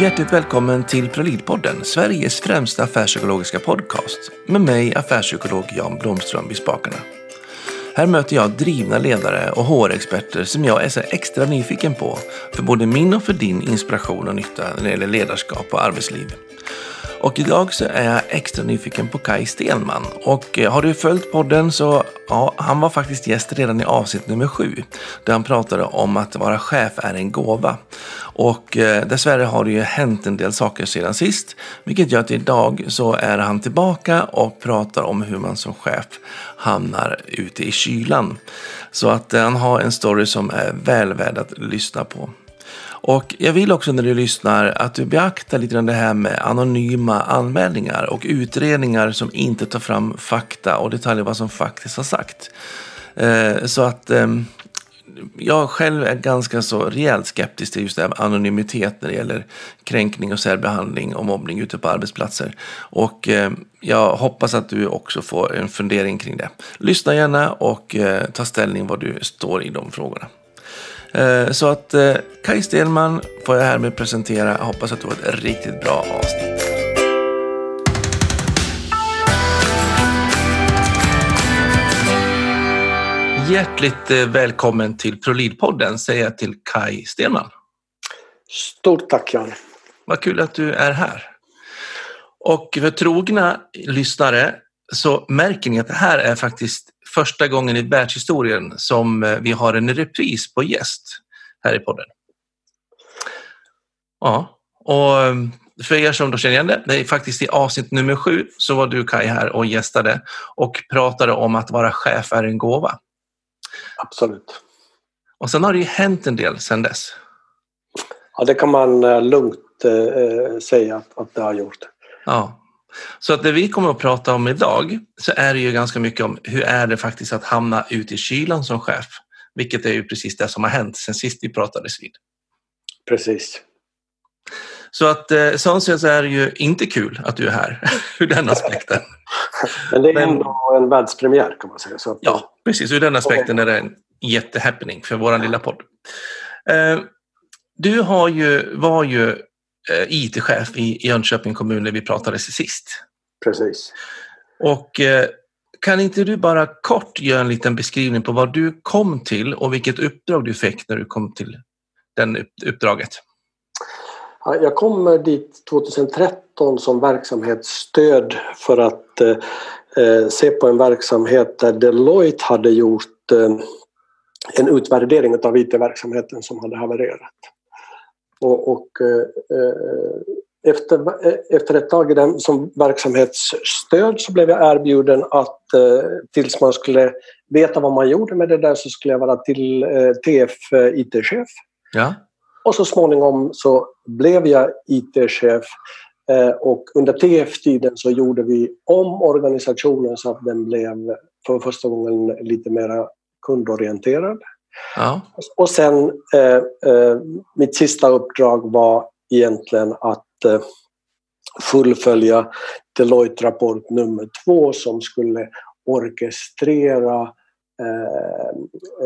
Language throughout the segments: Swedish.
Hjärtligt välkommen till Prolidpodden, Sveriges främsta affärspsykologiska podcast. Med mig, affärspsykolog Jan Blomström vid spakarna. Här möter jag drivna ledare och HR-experter som jag är så extra nyfiken på för både min och för din inspiration och nytta när det gäller ledarskap och arbetsliv. Och idag så är jag extra nyfiken på Kai Stenman. Och eh, har du följt podden så, ja, han var faktiskt gäst redan i avsnitt nummer sju. Där han pratade om att vara chef är en gåva. Och eh, dessvärre har det ju hänt en del saker sedan sist. Vilket gör att idag så är han tillbaka och pratar om hur man som chef hamnar ute i kylan. Så att eh, han har en story som är väl värd att lyssna på. Och jag vill också när du lyssnar att du beaktar lite grann det här med anonyma anmälningar och utredningar som inte tar fram fakta och detaljer vad som faktiskt har sagt. Eh, så att ehm, jag själv är ganska så rejält skeptisk till just det här med anonymitet när det gäller kränkning och särbehandling och mobbning ute på arbetsplatser. Och eh, jag hoppas att du också får en fundering kring det. Lyssna gärna och eh, ta ställning var du står i de frågorna. Eh, så att eh, Kaj Stenman får jag härmed presentera. Jag hoppas att du har ett riktigt bra avsnitt. Hjärtligt eh, välkommen till ProLid-podden säger jag till Kaj Stenman. Stort tack Jan. Vad kul att du är här. Och för trogna lyssnare så märker ni att det här är faktiskt första gången i världshistorien som eh, vi har en repris på gäst här i podden. Ja, och eh, för er som då känner igen det, det är faktiskt i avsnitt nummer sju så var du Kai här och gästade och pratade om att vara chef är en gåva. Absolut. Och sen har det ju hänt en del sedan dess. Ja, det kan man eh, lugnt eh, säga att, att det har gjort. Ja, så att det vi kommer att prata om idag så är det ju ganska mycket om hur är det faktiskt att hamna ute i kylan som chef? Vilket är ju precis det som har hänt sen sist vi pratades vid. Precis. Så att eh, så så är det ju inte kul att du är här ur den aspekten. Men det är Men, ändå en världspremiär kan man säga. Så att, ja, precis. Ur den aspekten är det en jättehappening för vår lilla podd. Eh, du har ju, var ju IT-chef i Jönköping kommun när vi pratades sist. Precis. Och eh, kan inte du bara kort göra en liten beskrivning på vad du kom till och vilket uppdrag du fick när du kom till det uppdraget? Jag kom dit 2013 som verksamhetsstöd för att eh, se på en verksamhet där Deloitte hade gjort eh, en utvärdering av IT-verksamheten som hade havererat. Och, och eh, efter, efter ett tag i den, som verksamhetsstöd så blev jag erbjuden att eh, tills man skulle veta vad man gjorde med det där så skulle jag vara till eh, TF IT-chef. Ja. Och så småningom så blev jag IT-chef och under TF-tiden så gjorde vi om organisationen så att den blev för första gången lite mer kundorienterad. Ja. Och sen, eh, eh, mitt sista uppdrag var egentligen att eh, fullfölja Deloitte-rapport nummer två som skulle orkestrera eh,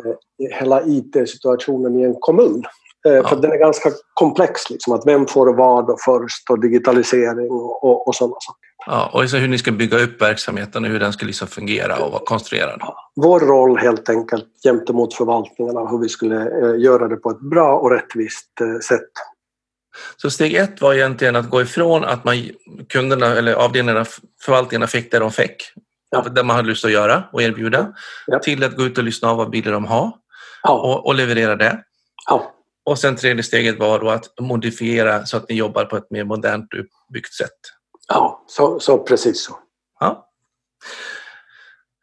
eh hela IT-situationen i en kommun. Eh, ja. För den är ganska komplex, liksom, att vem får vad först och digitalisering och, och, och sådana saker. Ja, och så hur ni ska bygga upp verksamheten och hur den ska liksom fungera och vara konstruerad. Vår roll helt enkelt gentemot förvaltningarna, hur vi skulle eh, göra det på ett bra och rättvist eh, sätt. Så steg ett var egentligen att gå ifrån att man, kunderna eller avdelningarna, förvaltningarna fick det de fick, ja. det man hade lust att göra och erbjuda, ja. till att gå ut och lyssna av vad vill de ha ja. och, och, leverera det. Och sen tredje steget var då att modifiera så att ni jobbar på ett mer modernt uppbyggt sätt. Ja, så, så precis så. Ja.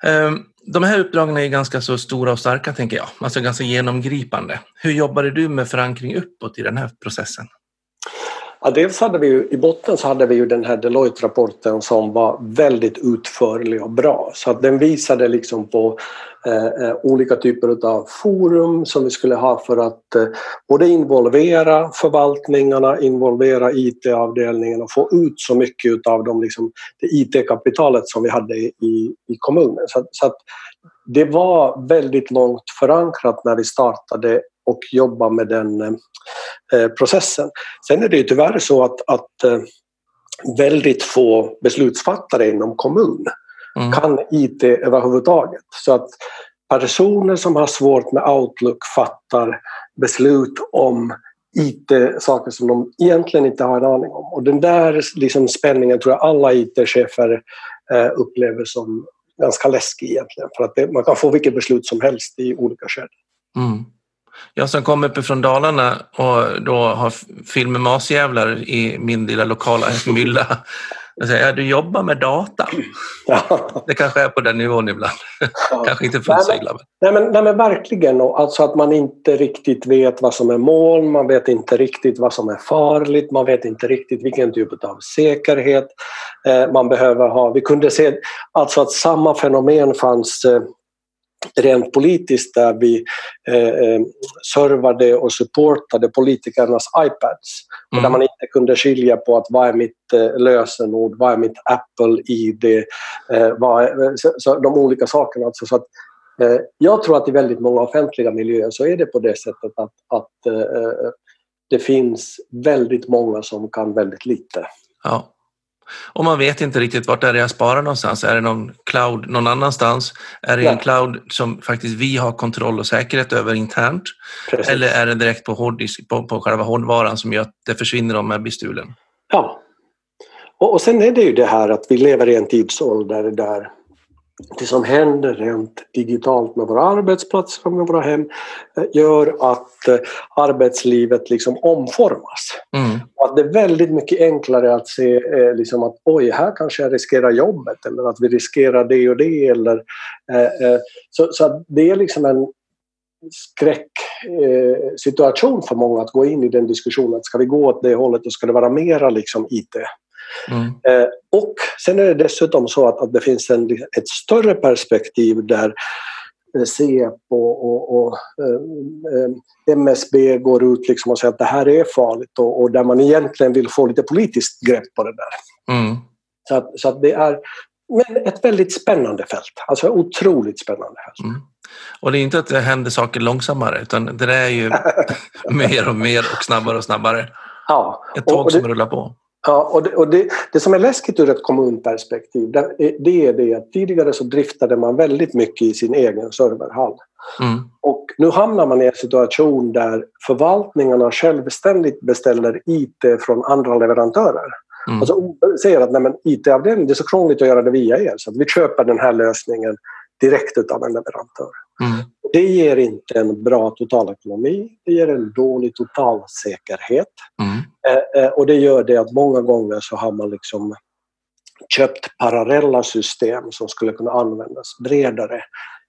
Ehm, de här uppdragen är ganska så stora och starka, tänker jag. Alltså ganska genomgripande. Hur jobbade du med förankring uppåt i den här processen? Ja, dels hade vi ju, i botten så hade vi ju den här Deloitte-rapporten som var väldigt utförlig och bra. Så att den visade liksom på eh, eh olika typer av forum som vi skulle ha för att eh, både involvera förvaltningarna, involvera IT-avdelningen och få ut så mycket av de, liksom, det IT-kapitalet som vi hade i, i kommunen. Så, så att det var väldigt långt förankrat när vi startade och jobba med den eh, processen. Sen är det ju tyvärr så att, att eh, väldigt få beslutsfattare inom kommun mm. kan IT överhuvudtaget. Så att personer som har svårt med Outlook fattar beslut om IT-saker som de egentligen inte har en aning om. Och den där liksom spänningen tror jag alla IT-chefer eh, upplever som ganska läskig egentligen. För att det, man kan få vilket beslut som helst i olika skeden. Mm. Jag som kommer uppifrån Dalarna och då har filmen Masjävlar i min lilla lokala mylla jag säger, ja, du jobbar med data. Ja. Det kanske är på den nivån ibland. Ja. kanske inte fullt så illa. Nej men, nej men verkligen, alltså att man inte riktigt vet vad som är moln, man vet inte riktigt vad som är farligt, man vet inte riktigt vilken typ av säkerhet eh, man behöver ha. Vi kunde se alltså att samma fenomen fanns eh, rent politiskt där vi eh, eh, servade och supportade politikernas iPads. Mm. där man inte kunde skilja på att vad är mitt eh, lösenord, vad är mitt Apple-ID, eh, vad är, så, så, de olika sakerna. Alltså, så att, eh, jag tror att i väldigt många offentliga miljöer så är det på det sättet att, att eh, det finns väldigt många som kan väldigt lite. Ja. Och man vet inte riktigt vart är det jag sparar någonstans. Är det någon cloud någon annanstans? Är det ja. en cloud som faktiskt vi har kontroll och säkerhet över internt? Precis. Eller är det direkt på, hårddisk, på, på själva hårdvaran som gör att det försvinner om jag blir stulen? Ja. Och, och sen är det ju det här att vi lever i en tidsålder där det som händer rent digitalt med våra arbetsplatser och med våra hem eh, gör att eh, arbetslivet liksom omformas. Mm. Att det är väldigt mycket enklare att se eh, liksom att oj, här kanske jag riskerar jobbet eller att vi riskerar det och det. Eller, så, så det är liksom en skräcksituation för många att gå in i den diskussionen. Ska vi gå åt det hållet och ska det vara mera liksom IT? Mm. Eh, och sen är det dessutom så att, att det finns en, ett större perspektiv där eh, Säpo och, och eh, MSB går ut liksom och säger att det här är farligt och, och, där man egentligen vill få lite politiskt grepp på det där. Mm. Så, att, så att det är men ett väldigt spännande fält, alltså otroligt spännande fält. Mm. Och det är inte att det händer saker långsammare utan det är ju mer och mer och snabbare och snabbare. Ja. Ett tåg och, och det, som rullar på. Ja, och, det, och det, det, som är läskigt ur ett kommunperspektiv det, det är det att tidigare så driftade man väldigt mycket i sin egen serverhall. Mm. Och nu hamnar man i en situation där förvaltningarna självständigt beställer IT från andra leverantörer. Mm. Alltså säger att IT-avdelningen, det är så krångligt att göra det via er så vi köper den här lösningen direkt utav en leverantör. Mm. Det ger inte en bra totalekonomi, det ger en dålig totalsäkerhet. Mm. Eh, eh, och det gör det att många gånger så har man liksom köpt parallella system som skulle kunna användas bredare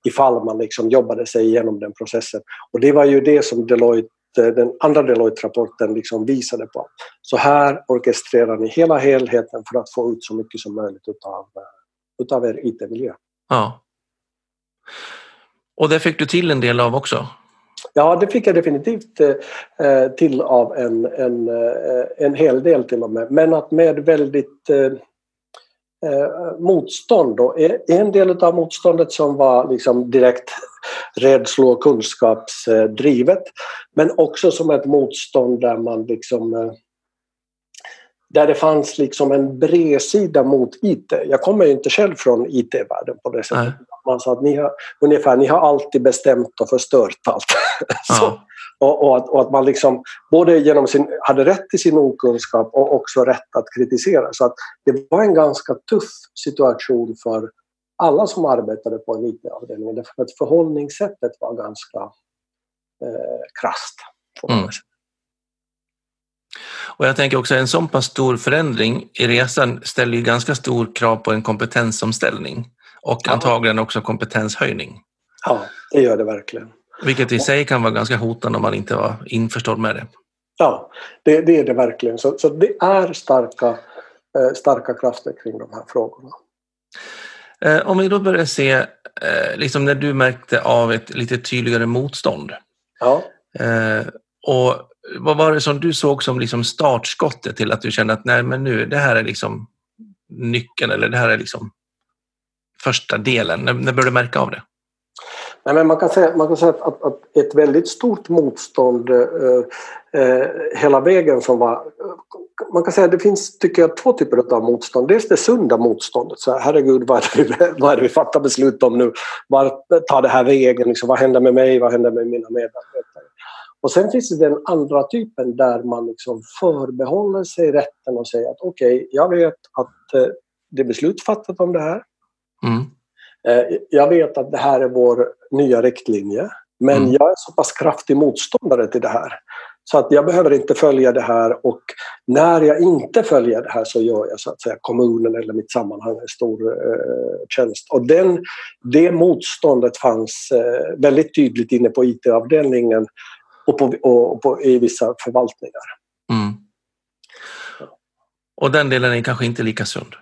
ifall man liksom jobbade sig igenom den processen. Och det var ju det som Deloitte, eh, den andra Deloitte-rapporten liksom visade på. Så här orkestrerar ni hela helheten för att få ut så mycket som möjligt utav, utav er IT-miljö. Ja. Och det fick du till en del av också? Ja, det fick jag definitivt eh, till av en, en, eh, en hel del till och med. Men att med väldigt eh, eh motstånd. Då. Eh, en del av motståndet som var liksom direkt rädslo och kunskapsdrivet. Men också som ett motstånd där man liksom eh, där det fanns liksom en bredsida mot IT. Jag kommer ju inte själv från IT-världen på det sättet. Nej. Man sa att ni har, ungefär, ni har alltid bestämt och förstört allt. Så, och, och, att, och, att, man liksom både genom sin, hade rätt till sin okunskap och också rätt att kritisera. Så att det var en ganska tuff situation för alla som arbetade på en IT-avdelning. Därför att förhållningssättet var ganska eh, krasst. Mm. Och jag tänker också en sån pass stor förändring i resan ställer ju ganska stor krav på en kompetensomställning och ja. antagligen också kompetenshöjning. Ja, det gör det verkligen. Vilket i sig kan vara ganska hotande om man inte var införstådd med det. Ja, det, det är det verkligen. Så, så det är starka, eh, starka krafter kring de här frågorna. Eh, om vi då börjar se, eh, liksom när du märkte av ett lite tydligare motstånd. Ja. Och vad var det som du såg som liksom startskottet till att du kände att nej, men nu, det här är liksom nyckeln eller det här är liksom första delen? När, när började du märka av det? Nej, men man kan säga, man kan säga att, att, att ett väldigt stort motstånd eh, eh, hela vägen som var... Man kan säga att det finns, tycker jag, två typer av motstånd. Dels det sunda motståndet. Så herregud, vad är, det, vad är det vi fattar beslut om nu? Vart tar det här vägen? Liksom, vad händer med mig? Vad händer med mina medarbetare? Och sen finns det den andra typen där man liksom förbehåller sig rätten och säger att okej, okay, jag vet att eh, det är beslut fattat om det här. Mm. Eh, jag vet att det här är vår nya riktlinje, men mm. jag är så pass kraftig motståndare till det här. Så att jag behöver inte följa det här och när jag inte följer det här så gör jag så att säga kommunen eller mitt sammanhang en stor eh, tjänst. Och den, det motståndet fanns eh, väldigt tydligt inne på IT-avdelningen och, på, och på, i vissa förvaltningar. Mm. Och den delen är kanske inte lika sund?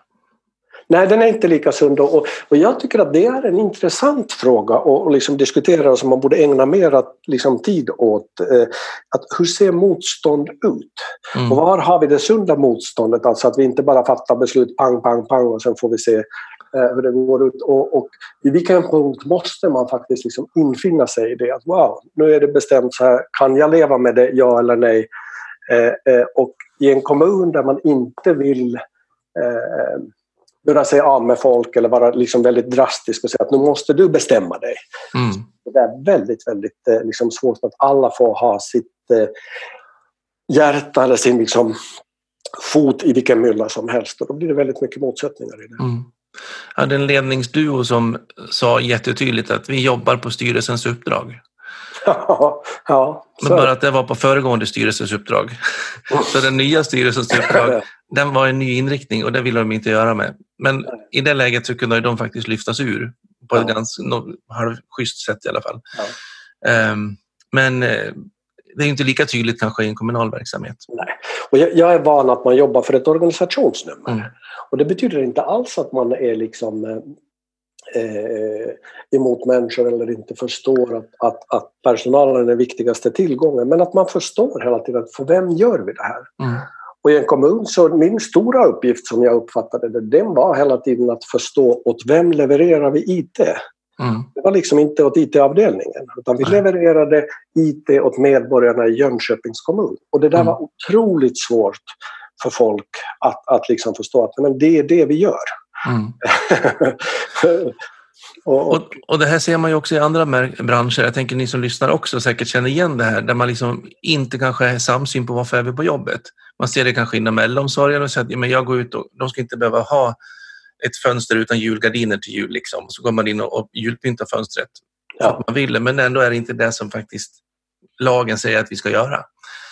Nej, den är inte lika sund och, och jag tycker att det är en intressant fråga att liksom diskutera som man borde ägna mer liksom, tid åt. Eh, att hur ser motstånd ut? Mm. Och var har vi det sunda motståndet? Alltså att vi inte bara fattar beslut pang, pang, pang och sen får vi se hur det går ut. Och, och vid vilken punkt måste man faktiskt liksom infinna sig i det? Att wow, nu är det bestämt så här, kan jag leva med det, ja eller nej? Eh, eh och i en kommun där man inte vill eh, göra sig av med folk eller vara liksom väldigt drastisk och säga att nu måste du bestämma dig. Mm. Det är väldigt, väldigt eh, liksom svårt att alla får ha sitt eh, hjärta eller sin liksom, fot i vilken mylla som helst och då blir det väldigt mycket motsättningar i det. Mm. Hade en ledningsduo som sa jättetydligt att vi jobbar på styrelsens uppdrag. Ja, ja, Men bara att det var på föregående styrelsens uppdrag. Så den nya styrelsens uppdrag, den var en ny inriktning och det ville de inte göra med. Men i det läget så kunde de faktiskt lyftas ur på ett ganska halvschysst sätt i alla fall. Ja. Um, men eh, det är inte lika tydligt kanske i en kommunal verksamhet. Nej. Och jag, jag är van att man jobbar för ett organisationsnummer. Mm. Och det betyder inte alls att man är liksom eh, eh, emot människor eller inte förstår att, att, att personalen är den viktigaste tillgången. Men att man förstår hela tiden att för vem gör vi det här? Mm. Och i en kommun så min stora uppgift som jag uppfattade det, den var hela tiden att förstå åt vem levererar vi IT? Mm. Det var liksom inte åt IT-avdelningen utan vi levererade IT åt medborgarna i Jönköpings kommun. Och det där mm. var otroligt svårt för folk att, att liksom förstå att men det är det vi gör. Mm. och, och, och, det här ser man ju också i andra branscher. Jag tänker ni som lyssnar också säkert känner igen det här där man liksom inte kanske är samsyn på varför är vi på jobbet. Man ser det kanske inom äldreomsorgen och säger att men jag går ut och de ska inte behöva ha ett fönster utan julgardiner till jul. Liksom. Så går man in och, och julpyntar fönstret ja. för att man vill men ändå är det inte det som faktiskt lagen säger att vi ska göra.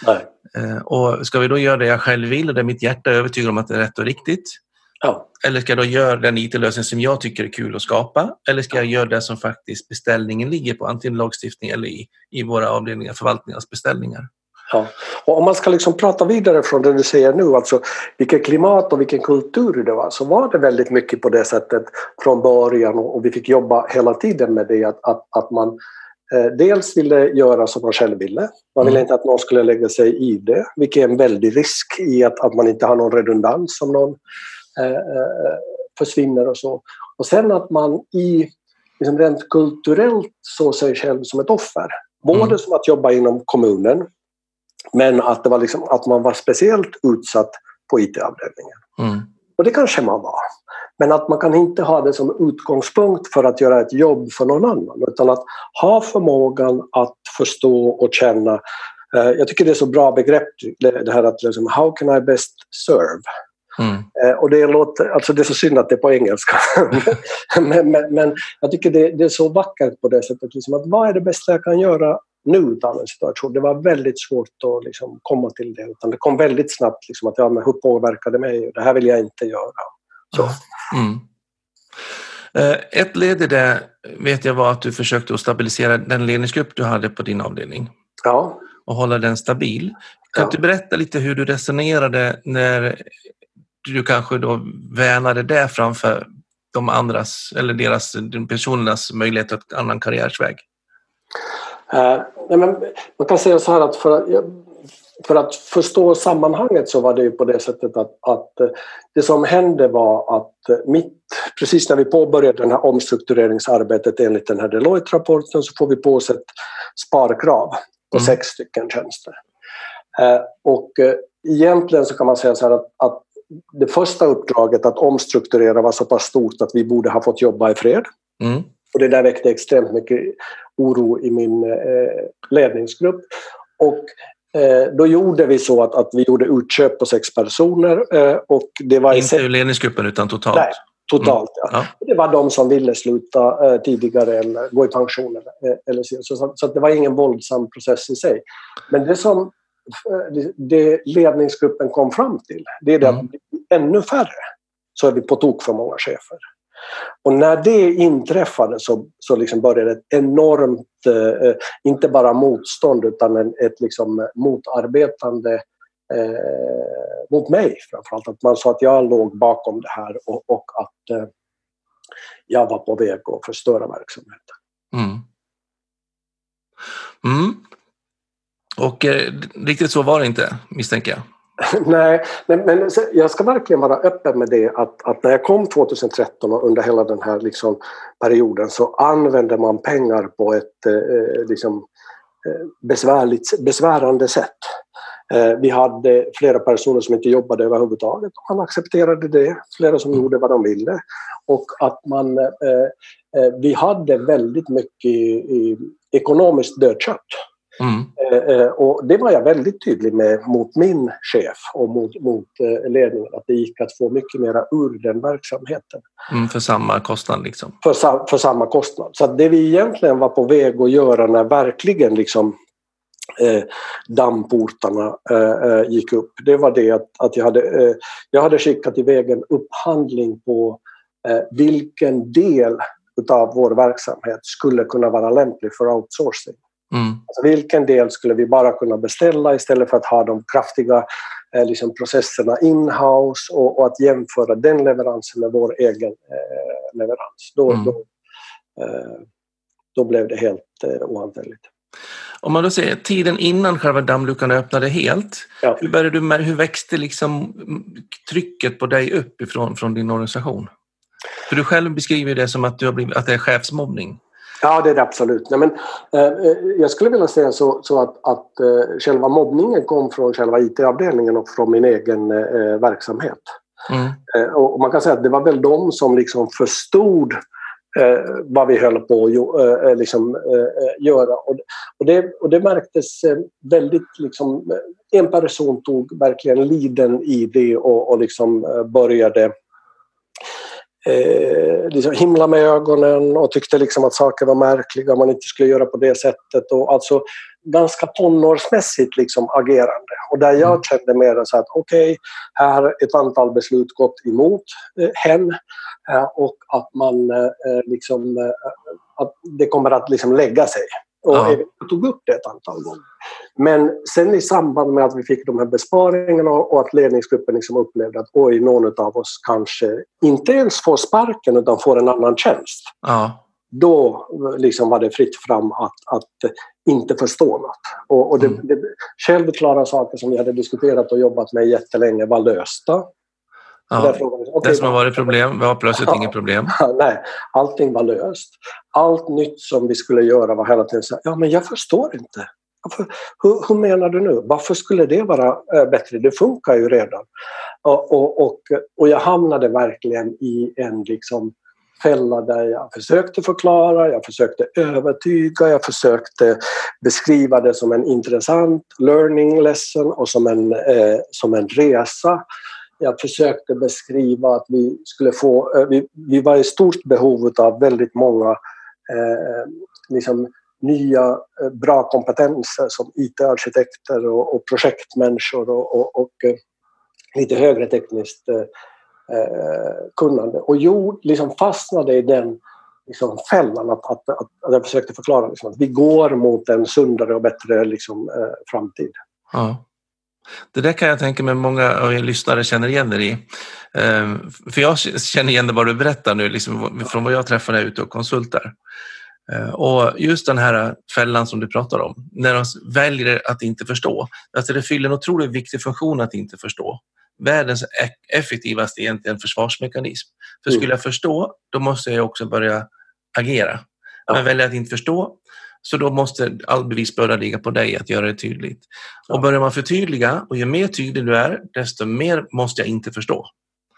Nej. Eh, och ska vi då göra det jag själv vill och det mitt hjärta är övertygad om att det är rätt och riktigt Ja. Eller ska jag då göra den IT-lösning som jag tycker är kul att skapa? Eller ska jag göra det som faktiskt beställningen ligger på, antingen lagstiftning eller i, i våra avdelningar, förvaltningarnas beställningar? Ja. Och om man ska liksom prata vidare från det du säger nu, alltså vilket klimat och vilken kultur det var, så var det väldigt mycket på det sättet från början och vi fick jobba hela tiden med det att, att, att man eh, dels ville göra som man själv ville. Man ville mm. inte att någon skulle lägga sig i det, vilket är en väldig risk i att, att man inte har någon redundans som någon Eh, eh, försvinner och så. Och sen att man i, liksom rent kulturellt såg sig själv som ett offer. Både mm. som att jobba inom kommunen men att, det var liksom, att man var speciellt utsatt på IT-avdelningen. Mm. Och det kanske man var. Men att man kan inte ha det som utgångspunkt för att göra ett jobb för någon annan utan att ha förmågan att förstå och känna. Eh, jag tycker det är så bra begrepp det här att liksom, how can I best serve? Mm. Eh, och det, låter, alltså det är så synd att det är på engelska. men, men, men, jag tycker det, det, är så vackert på det sättet. Liksom att vad är det bästa jag kan göra nu utan en situation? Det var väldigt svårt att liksom komma till det. Utan det kom väldigt snabbt liksom att ja, men hur påverkar det mig? Det här vill jag inte göra. Så. Mm. Eh, ett led i det vet jag var att du försökte att stabilisera den ledningsgrupp du hade på din avdelning. Ja. Och hålla den stabil. Kan ja. du berätta lite hur du resonerade när du kanske då värnade det framför de andras eller deras personernas möjlighet att annan karriärsväg? Uh, men man kan säga så här att för, för att förstå sammanhanget så var det ju på det sättet att, att eh, det som hände var att eh, mitt, precis när vi påbörjade det här omstruktureringsarbetet enligt den här Deloitte-rapporten så får vi på oss ett sparkrav på mm. sex stycken tjänster. Eh, och egentligen så kan man säga så här att, att det första uppdraget att omstrukturera var så pass stort att vi borde ha fått jobba i fred. Mm. Och det där väckte extremt mycket oro i min eh, ledningsgrupp. Och Eh, då gjorde vi så att, att vi gjorde utköp på sex personer. Eh, och det var Inte ur ledningsgruppen utan totalt? Nej, totalt. Mm. Ja. ja. Det var de som ville sluta eh, tidigare eller gå i pension. Eller, eller så, så, så det var ingen våldsam process i sig. Men det som det ledningsgruppen kom fram till, det är det mm. att ännu färre så är vi på tok för många chefer. Och när det inträffade så, så liksom började ett enormt, eh, eh, inte bara motstånd utan en, ett liksom motarbetande eh, mot mig framförallt. Att man sa att jag låg bakom det här och, och att eh, jag var på väg att förstöra verksamheten. Mm. Mm. Och eh, riktigt så var det inte, misstänker jag. Nej, men, men, jag ska verkligen vara öppen med det att, att, när jag kom 2013 och under hela den här liksom, perioden så använde man pengar på ett eh, eh liksom, eh, besvärligt, besvärande sätt. Eh, vi hade flera personer som inte jobbade överhuvudtaget och man accepterade det. Flera som gjorde vad de ville. Och att man, eh, eh vi hade väldigt mycket i, i ekonomiskt dödkött. Mm. Eh, eh, och det var jag väldigt tydlig med mot min chef och mot, mot eh, ledningen att det gick att få mycket mera ur den verksamheten. Mm, för samma kostnad liksom? För, för samma kostnad. Så det vi egentligen var på väg att göra när verkligen liksom eh, dammportarna eh, gick upp, det var det att, att jag, hade, eh, jag hade skickat iväg en upphandling på eh, vilken del utav vår verksamhet skulle kunna vara lämplig för outsourcing. Mm. Alltså vilken del skulle vi bara kunna beställa istället för att ha de kraftiga eh, liksom processerna in-house och, och, att jämföra den leveransen med vår egen eh, leverans. Då, mm. då, eh, då blev det helt eh, ohanterligt. Om man då säger tiden innan själva dammluckan öppnade helt, ja. hur, började du med, hur växte liksom trycket på dig uppifrån från din organisation? För du själv beskriver det som att, du har blivit, att det är chefsmobbning. Ja, det är det absolut. Nej, men, eh, jag skulle vilja säga så, så att, att eh, själva mobbningen kom från själva IT-avdelningen och från min egen eh, verksamhet. Mm. Eh, och man kan säga att det var väl de som liksom förstod eh, vad vi höll på att eh, liksom, göra. Och, och, det, och det märktes väldigt... Liksom, en person tog verkligen liden i det och, och liksom började eh, liksom himla med ögonen och tyckte liksom att saker var märkliga, man inte skulle göra på det sättet. Och alltså ganska tonårsmässigt liksom agerande. Och där jag mm. kände mer så att okej, okay, här har ett antal beslut gått emot eh, hen eh, och att man eh, eh liksom, eh, att det kommer att liksom lägga sig. Och ja. jag tog upp det ett antal gånger. Men sen i samband med att vi fick de här besparingarna och att ledningsgruppen liksom upplevde att oj, någon av oss kanske inte ens får sparken utan får en annan tjänst. Ja. Då liksom var det fritt fram att, att inte förstå något. Och, och det, mm. det, självklara saker som vi hade diskuterat och jobbat med jättelänge var lösta. Ja, okay, det som har varit problem var plötsligt ja, inget problem. Nej, allting var löst. Allt nytt som vi skulle göra var hela tiden så ja men jag förstår inte. Hur, hur, menar du nu? Varför skulle det vara äh, bättre? Det funkar ju redan. Och, och, och, och jag hamnade verkligen i en liksom fälla där jag försökte förklara, jag försökte övertyga, jag försökte beskriva det som en intressant learning lesson och som en, eh, som en resa jag försökte beskriva att vi skulle få, eh, vi, vi var i stort behov av väldigt många eh, liksom nya eh, bra kompetenser som IT-arkitekter och, och, projektmänniskor och, och, och eh, lite högre tekniskt eh, kunnande. Och jo, liksom fastnade i den liksom fällan att, att, att, att jag försökte förklara liksom, att vi går mot en sundare och bättre liksom, eh, framtid. Ja. Det där kan jag tänka mig många av er lyssnare känner igen er i. Ehm, för jag känner igen det vad du berättar nu, liksom från vad jag träffar när jag är ute och konsultar. Eh, och just den här fällan som du pratar om, när de väljer att inte förstå, alltså det fyller en otroligt viktig funktion att inte förstå. Världens effektivaste egentligen försvarsmekanism. För skulle jag förstå, då måste jag också börja agera. Men väljer att inte förstå, så då måste all bevisbörda ligga på dig att göra det tydligt. Ja. Och börjar man förtydliga, och ju mer tydlig du är, desto mer måste jag inte förstå.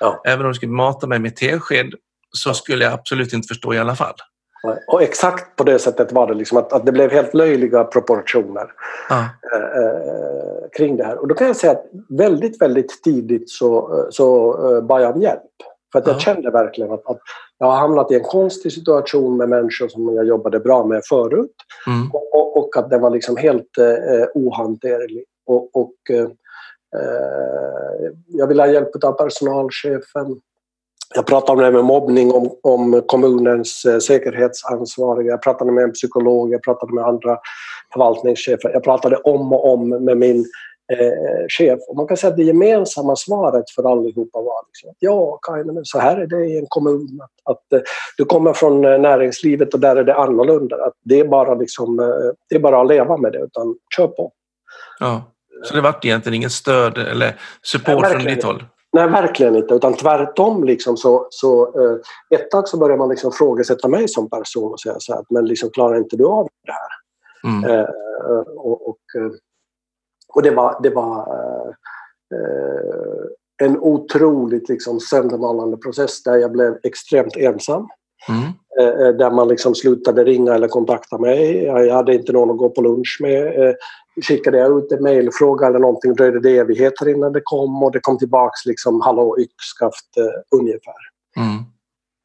Ja. Även om du skulle mata mig med tesked så skulle jag absolut inte förstå i alla fall. Och exakt på det sättet var det, liksom att, att det blev helt löjliga proportioner ja. eh, eh, kring det här. Och då kan jag säga att väldigt, väldigt tidigt så, så eh, bad jag om hjälp. För att jag ja. kände verkligen att, att, jag har hamnat i en konstig situation med människor som jag jobbade bra med förut. Mm. Och, och, att den var liksom helt eh, ohanterlig. Och, och eh, eh jag ville ha hjälp av personalchefen. Jag pratade om det med mobbning, om, om kommunens eh, säkerhetsansvariga. Jag pratade med en psykolog, jag pratade med andra förvaltningschefer. Jag pratade om och om med min eh, chef. Och man kan säga att det gemensamma svaret för allihopa var liksom att ja, Kainen, så här är det i en kommun. Att, att eh, du kommer från eh, näringslivet och där är det annorlunda. Att det, är bara liksom, eh, det är bara att leva med det, utan kör på. Ja, så det vart egentligen ingen stöd eller support Nej, från ditt håll? Nej, verkligen inte. Utan tvärtom. Liksom, så, så, eh, ett tag så började man liksom frågasätta mig som person och säga så här, men liksom, klarar inte du av det här? Mm. Eh, och, och, och, det var, det var eh, en otroligt liksom, söndermalande process där jag blev extremt ensam. Mm. Där man liksom slutade ringa eller kontakta mig. Jag hade inte någon att gå på lunch med skickade jag ut en mejlfråga eller någonting dröjde det evigheter innan det kom och det kom tillbaks liksom hallå yxskaft eh, ungefär. Mm.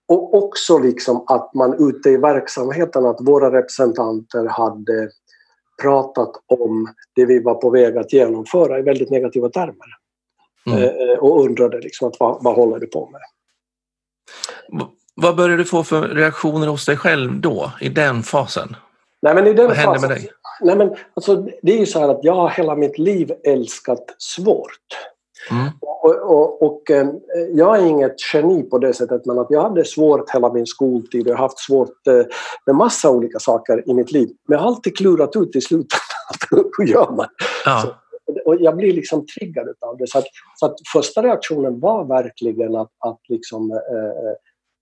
Och också liksom att man ute i verksamheten, att våra representanter hade pratat om det vi var på väg att genomföra i väldigt negativa termer. Mm. Eh, och undrade liksom att vad, vad håller du på med? Vad började du få för reaktioner hos dig själv då, i den fasen? Nej, men i den vad hände fasen, med dig? Nej, men alltså, det är ju så här att jag har hela mitt liv älskat svårt. Mm. Och, och, och, eh, jag är inget geni på det sättet men att jag hade svårt hela min skoltid och jag har haft svårt eh, med massa olika saker i mitt liv. Men jag har alltid klurat ut i slutet hur gör man? Ja. Så, och jag blir liksom triggad av det. Så att, så att första reaktionen var verkligen att, att liksom, eh, eh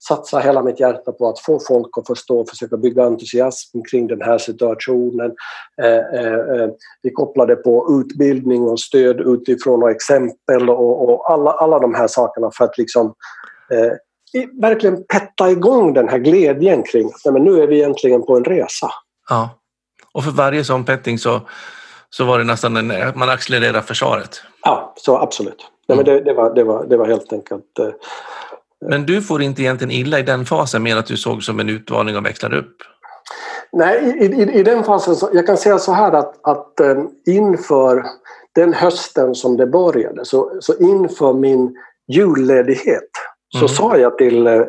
satsa hela mitt hjärta på att få folk att förstå och försöka bygga entusiasm kring den här situationen. Eh, eh, eh, vi kopplade på utbildning och stöd utifrån och exempel och, och alla, alla de här sakerna för att liksom eh, verkligen petta igång den här glädjen kring att men nu är vi egentligen på en resa. Ja, och för varje sån petting så, så var det nästan en, man accelererar försvaret. Ja, så absolut. Nej, men det, det, var, det, var, det var helt enkelt eh, men du får inte egentligen illa i den fasen med att du såg som en utmaning och växlade upp? Nej, i, i, i den fasen, så, jag kan säga så här att, att eh, inför den hösten som det började, så, så inför min julledighet så mm. sa jag till eh,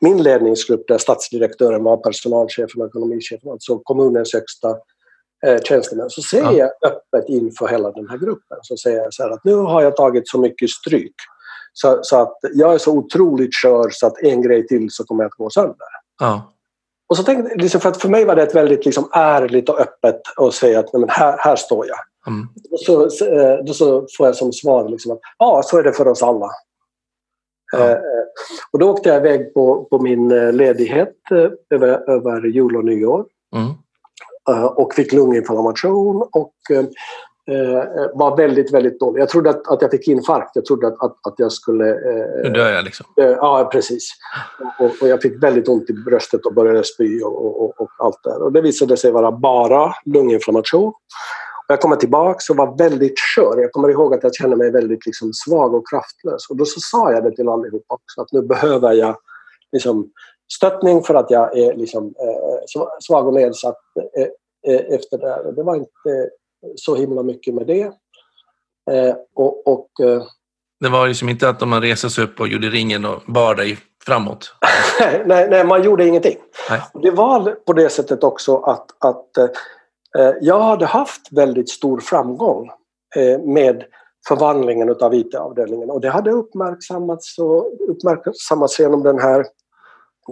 min ledningsgrupp där statsdirektören var personalchefen och ekonomichefen, alltså kommunens högsta eh, tjänstemän, så säger ja. jag öppet inför hela den här gruppen så säger jag så här att nu har jag tagit så mycket stryk så, så, att jag är så otroligt kör så att en grej till så kommer jag att gå sönder. Ja. Och så tänkte, liksom för, att för mig var det ett väldigt liksom ärligt och öppet att säga att men här, här står jag. Mm. Och så, eh, då så får jag som svar liksom att ja, så är det för oss alla. Ja. Eh, och då åkte jag iväg på, på min eh, ledighet eh, över, över jul och nyår. Mm. Eh, och fick lunginflammation och eh, var väldigt, väldigt dålig. Jag trodde att, att jag fick infarkt. Jag trodde att, att, att jag skulle... Eh, nu dör jag liksom? Eh, ja, precis. Och, och, jag fick väldigt ont i bröstet och började spy och, och, och allt det Och det visade sig vara bara lunginflammation. Jag kommer tillbaka och var väldigt skör. Jag kommer ihåg att jag kände mig väldigt liksom, svag och kraftlös. Och då så sa jag det till allihopa också, att nu behöver jag liksom, stöttning för att jag är liksom, eh, svag och nedsatt eh, eh, efter det här. Det var inte så himla mycket med det. Eh, och, och eh, det var liksom inte att man reser sig upp och gjorde ringen och bar dig framåt? nej, nej, man gjorde ingenting. Nej. Det var på det sättet också att, att eh, jag hade haft väldigt stor framgång eh, med förvandlingen av IT-avdelningen och det hade uppmärksammats, och uppmärksammats genom den här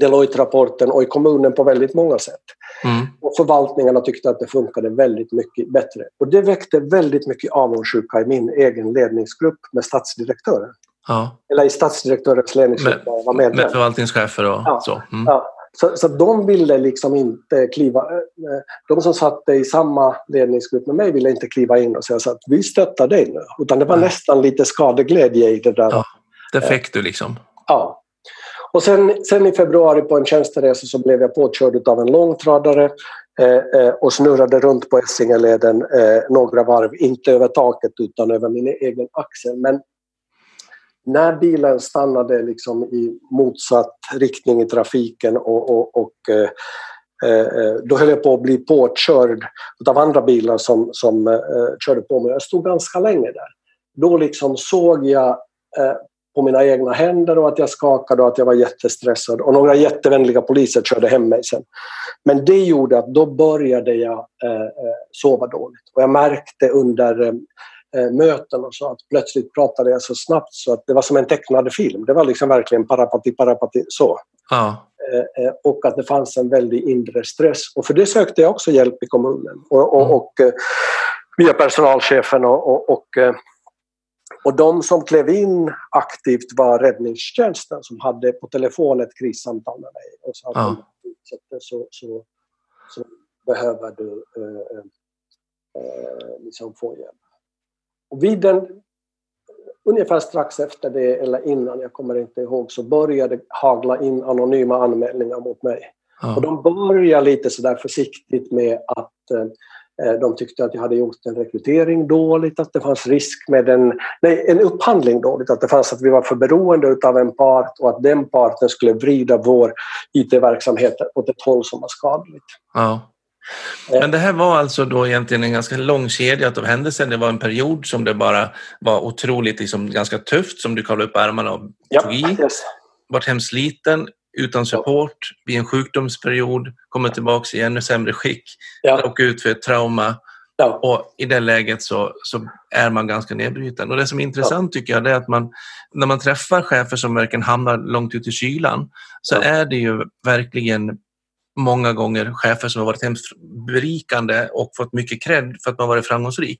Deloitte-rapporten och i kommunen på väldigt många sätt. Mm. Och förvaltningarna tyckte att det funkade väldigt mycket bättre. Och det väckte väldigt mycket avundsjuka i min egen ledningsgrupp med statsdirektören. Ja. Eller i statsdirektörens ledningsgrupp jag var medlem. Med förvaltningschefer och Ja. så. Mm. Ja, så, så de ville liksom inte kliva... eh, De som satt i samma ledningsgrupp med mig ville inte kliva in och säga så att vi stöttar dig nu. Utan det var Nej. nästan lite skadeglädje i det där. Ja. Det fick du liksom. Ja. Och sen, sen i februari på en tjänsteresa så blev jag påkörd av en långtradare eh, eh, och snurrade runt på Essingeleden eh, några varv, inte över taket utan över min egen axel. Men när bilen stannade liksom i motsatt riktning i trafiken och, och, och eh, eh, eh då höll jag på att bli påkörd av andra bilar som, som eh, eh, körde på mig. Jag stod ganska länge där. Då liksom såg jag eh, på mina egna händer och att jag skakade och att jag var jättestressad. Och några jättevänliga poliser körde hem mig sen. Men det gjorde att då började jag eh, eh, sova dåligt. Och jag märkte under eh, eh, möten och så att plötsligt pratade jag så snabbt så att det var som en tecknad film. Det var liksom verkligen parapati, parapati så. Ja. Eh, eh, och att det fanns en väldig inre stress. Och för det sökte jag också hjälp i kommunen. Och, och, Mm. och via personalchefen och, och, och eh, och de som klev in aktivt var räddningstjänsten som hade på telefon ett krissamtal med mig och sa att Ja. om du så, så, så behöver du eh, eh, liksom få hjälp. Och vid den, ungefär strax efter det eller innan, jag kommer inte ihåg, så började hagla in anonyma anmälningar mot mig. Och Ja. de började lite sådär försiktigt med att eh, de tyckte att jag hade gjort en rekrytering dåligt, att det fanns risk med en, nej, en upphandling dåligt, att det fanns att vi var för beroende av en part och att den parten skulle vrida vår IT-verksamhet åt ett håll som var skadligt. Ja. Men det här var alltså då egentligen en ganska lång kedja av händelser. Det var en period som det bara var otroligt liksom, ganska tufft, som du kavlade upp ärmarna och tog i. yes. Vart hemskt sliten, utan support, vid en sjukdomsperiod, kommer tillbaka i ännu sämre skick, ja, åker ut för ett trauma ja, och i det läget så, så är man ganska nedbruten. Och det som är intressant tycker jag är att man, när man träffar chefer som verkligen hamnar långt ut i kylan så Ja. är det ju verkligen många gånger chefer som har varit hemskt berikande och fått mycket cred för att man varit framgångsrik.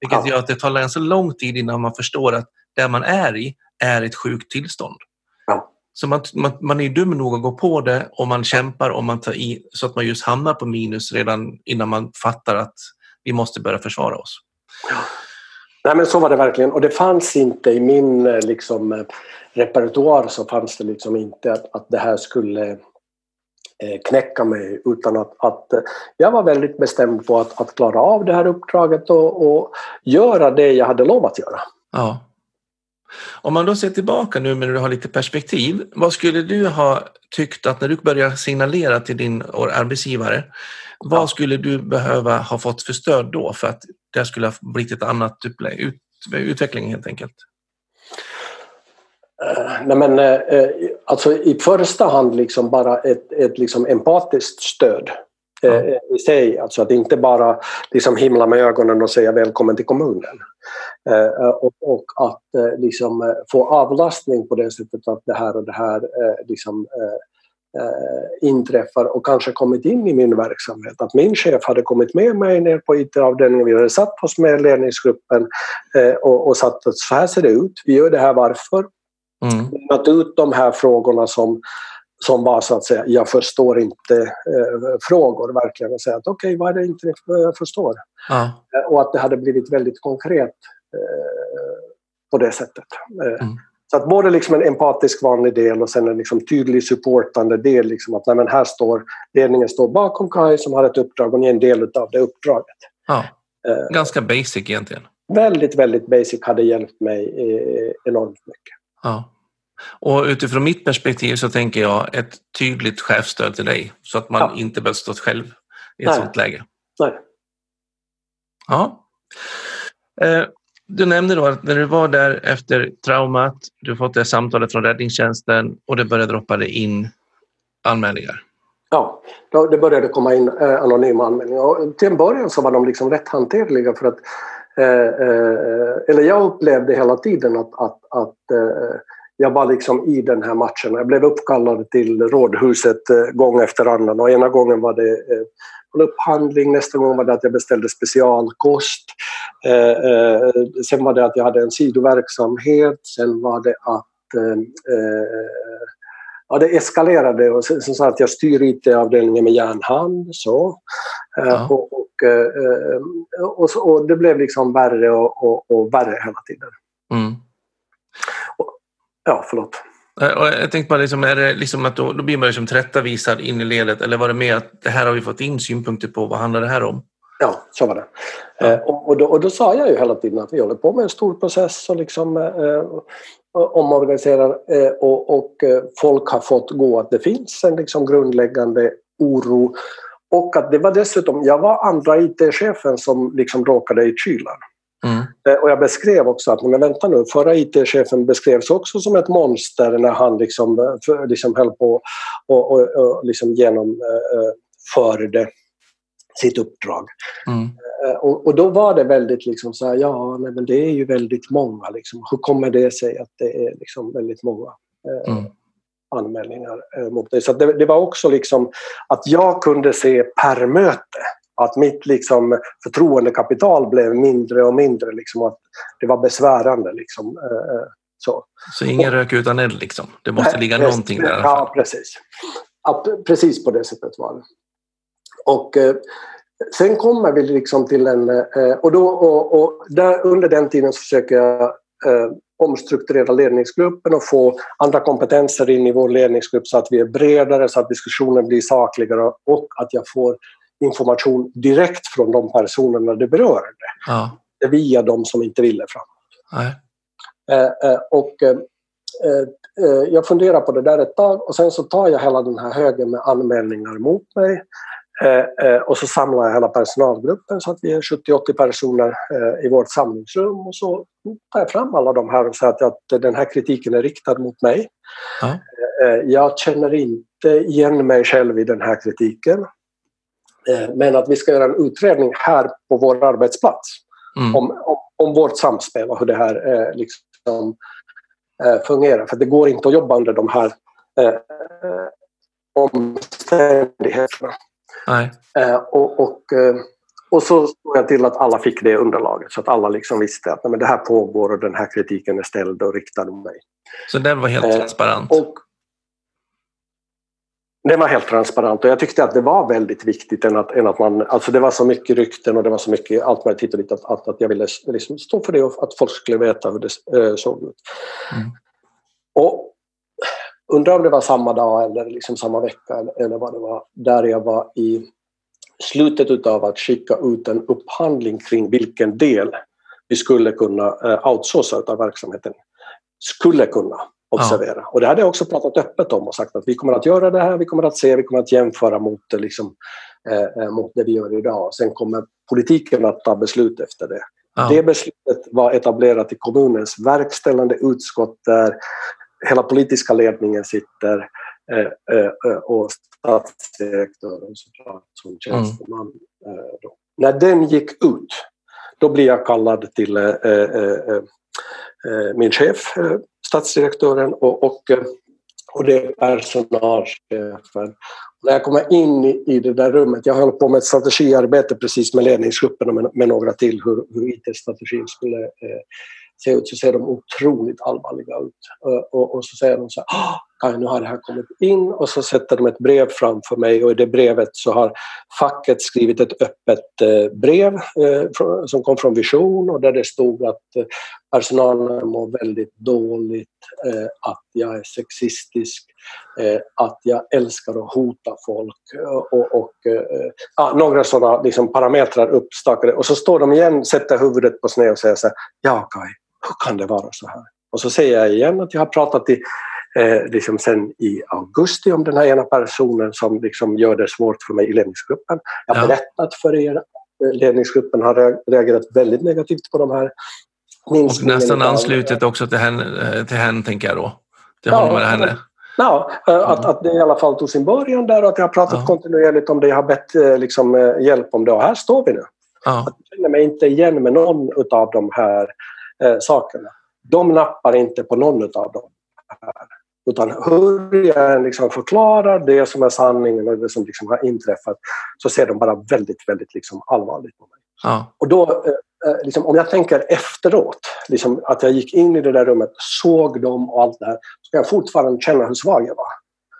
Vilket Ja. gör att det tar ganska lång tid innan man förstår att det man är i är ett sjukt tillstånd. Ja. Så man, man, man är dum nog att gå på det och man kämpar och man tar i så att man just hamnar på minus redan innan man fattar att vi måste börja försvara oss. Nej men så var det verkligen och det fanns inte i min eh, liksom, eh, repertoar så fanns det liksom inte att, att det här skulle eh, knäcka mig utan att, att jag var väldigt bestämd på att, att klara av det här uppdraget och, och göra det jag hade lovat göra. Ja. Om man då ser tillbaka nu när du har lite perspektiv, vad skulle du ha tyckt att när du börjar signalera till din arbetsgivare, vad skulle du behöva ha fått för stöd då för att det skulle ha blivit ett annat ut, utveckling helt enkelt? Eh, Nej, men, eh, alltså i första hand liksom bara ett, ett liksom empatiskt stöd. I sig. Alltså att inte bara liksom himla med ögonen och säga välkommen till kommunen. Eh, och, att eh, liksom eh, få avlastning på det sättet att det här och det här eh, liksom, eh, eh, inträffar och kanske kommit in i min verksamhet. Att min chef hade kommit med mig ner på IT-avdelningen, vi hade satt oss med ledningsgruppen eh, och, och satt att så här ser det ut, vi gör det här varför Mm. lämnat ut de här frågorna som, som var så att säga, jag förstår inte eh, frågor verkligen och säga att okej, vad är det inte jag förstår? Ja. Eh, och att det hade blivit väldigt konkret eh, på det sättet. Eh, Mm. Så att både liksom en empatisk vanlig del och sen en liksom tydlig supportande del. Liksom att nej, här står, ledningen står bakom Kai som har ett uppdrag och ni är en del av det uppdraget. ja. Eh, Ganska basic egentligen. väldigt, väldigt basic hade hjälpt mig eh, enormt mycket. Ja. Och utifrån mitt perspektiv så tänker jag ett tydligt chefstöd till dig så att man Ja. inte behöver stå själv i ett Nej. sådant läge. Nej. Ja. Eh, Du nämnde då att när du var där efter traumat, du fått det samtalet från räddningstjänsten och det började droppa in anmälningar. Ja, då, det började komma in eh, anonyma anmälningar. Och till en början så var de liksom rätt hanterliga för att eh, eh, eller jag upplevde hela tiden att, att, att eh, jag var liksom i den här matchen. Jag blev uppkallad till rådhuset eh, gång efter annan och ena gången var det eh, en upphandling, nästa gång var det att jag beställde specialkost. Eh, sen var det att jag hade en sidoverksamhet, sen var det att ja, det eskalerade och sen, att jag styr IT-avdelningen med järnhand. Så. Ja. Och, och, och, och, det blev liksom värre och, och, och värre hela tiden. Mm. Ja, förlåt. Jag tänkte bara, liksom, är det liksom att då, då blir man liksom tillrättavisad in i ledet eller var det mer att det här har vi fått in synpunkter på, vad handlar det här om? Ja, så var det. Ja. Eh, och, och, då, och, då, sa jag ju hela tiden att vi håller på med en stor process och liksom eh, omorganiserar eh, och, och eh, folk har fått gå att det finns en liksom grundläggande oro och att det var dessutom, jag var andra IT-chefen som liksom råkade i kylan. Eh, och jag beskrev också att, men vänta nu, förra IT-chefen beskrevs också som ett monster när han liksom, eh, liksom höll på och, och, och liksom genomförde eh, sitt uppdrag. Mm. Och, och, då var det väldigt liksom så här, ja nej, men det är ju väldigt många. Liksom. Hur kommer det sig att det är liksom väldigt många mm. anmälningar mot dig? Så det, det, var också liksom att jag kunde se per möte att mitt liksom, förtroendekapital blev mindre och mindre. Liksom, att det var besvärande. Liksom, eh, eh så. så ingen rök utan eld liksom? Det måste nej, ligga precis, någonting där? Ja, precis. Att, precis på det sättet var det. Och eh, sen kommer vi liksom till en... Eh, och, då, och, och där, under den tiden så försöker jag eh, omstrukturera ledningsgruppen och få andra kompetenser in i vår ledningsgrupp så att vi är bredare, så att diskussionen blir sakligare och att jag får information direkt från de personerna det berör. Ja. Via de som inte ville framåt. Eh, eh, och eh, eh, jag funderar på det där ett tag och sen så tar jag hela den här högen med anmälningar mot mig eh, och så samlar jag hela personalgruppen så att vi är 70-80 personer i vårt samlingsrum och så tar jag fram alla de här och säger att, att den här kritiken är riktad mot mig. Ja. Jag känner inte igen mig själv i den här kritiken. Eh, men att vi ska göra en utredning här på vår arbetsplats mm. om, om, om, vårt samspel och hur det här eh, liksom, eh, fungerar. För det går inte att jobba under de här eh, omständigheterna. Nej. Eh, och, och, eh, och så såg jag till att alla fick det underlaget så att alla liksom visste att men det här pågår och den här kritiken är ställd och riktad mot mig. Så den var helt transparent? Och, det var helt transparent och jag tyckte att det var väldigt viktigt än att, än att man, alltså det var så mycket rykten och det var så mycket allt möjligt hit och dit att, att, att jag ville liksom stå för det och att folk skulle veta hur det äh, såg ut. Mm. Och undrar om det var samma dag eller liksom samma vecka eller, eller vad det var, där jag var i slutet utav att skicka ut en upphandling kring vilken del vi skulle kunna äh, outsourca av verksamheten. Skulle kunna observera. Ja. Och det hade jag också pratat öppet om och sagt att vi kommer att göra det här, vi kommer att se, vi kommer att jämföra mot, liksom, eh, eh mot det vi gör idag. Sen kommer politiken att ta beslut efter det. Ja. Det beslutet var etablerat i kommunens verkställande utskott där hela politiska ledningen sitter eh, eh, och statsdirektören som mm. tjänsteman. Mm. När den gick ut, då blev jag kallad till min chef statsdirektören och, och, eh, och det är personalchefen. När jag kommer in i det där rummet, jag höll på med ett strategiarbete precis med ledningsgruppen och med, med några till hur, hur IT-strategin skulle eh, se ut så ser de otroligt allvarliga ut. Eh, och, och så säger de så här, Kaj, nu har det här kommit in och så sätter de ett brev framför mig och i det brevet så har facket skrivit ett öppet eh, brev eh, som kom från Vision och där det stod att eh, personalen mår väldigt dåligt, att jag är sexistisk, att jag älskar att hota folk och, och ja, några sådana liksom, parametrar uppstakade och så står de igen, sätter huvudet på sned och säger så här, ja Kaj, hur kan det vara så här? Och så säger jag igen att jag har pratat i eh, liksom sen i augusti om den här ena personen som liksom gör det svårt för mig i ledningsgruppen. Jag har ja. berättat för er ledningsgruppen har reagerat väldigt negativt på de här Och nästan anslutit också till henne, eh, till henne tänker jag då. Till ja, honom eller henne. Ja, eh, att, att det i alla fall tog sin början där och att jag har pratat ja. kontinuerligt om det. Jag har bett eh, liksom, hjälp om det och här står vi nu. Ja. Jag känner mig inte igen med någon av de här eh, sakerna. De nappar inte på någon av dem. här. Utan hur jag liksom förklarar det som är sanningen och det som liksom har inträffat så ser de bara väldigt, väldigt liksom allvarligt på mig. Ja. Och då, eh, eh, liksom, om jag tänker efteråt, liksom, att jag gick in i det där rummet, såg dem och allt det här, så kan jag fortfarande känna hur svag jag var.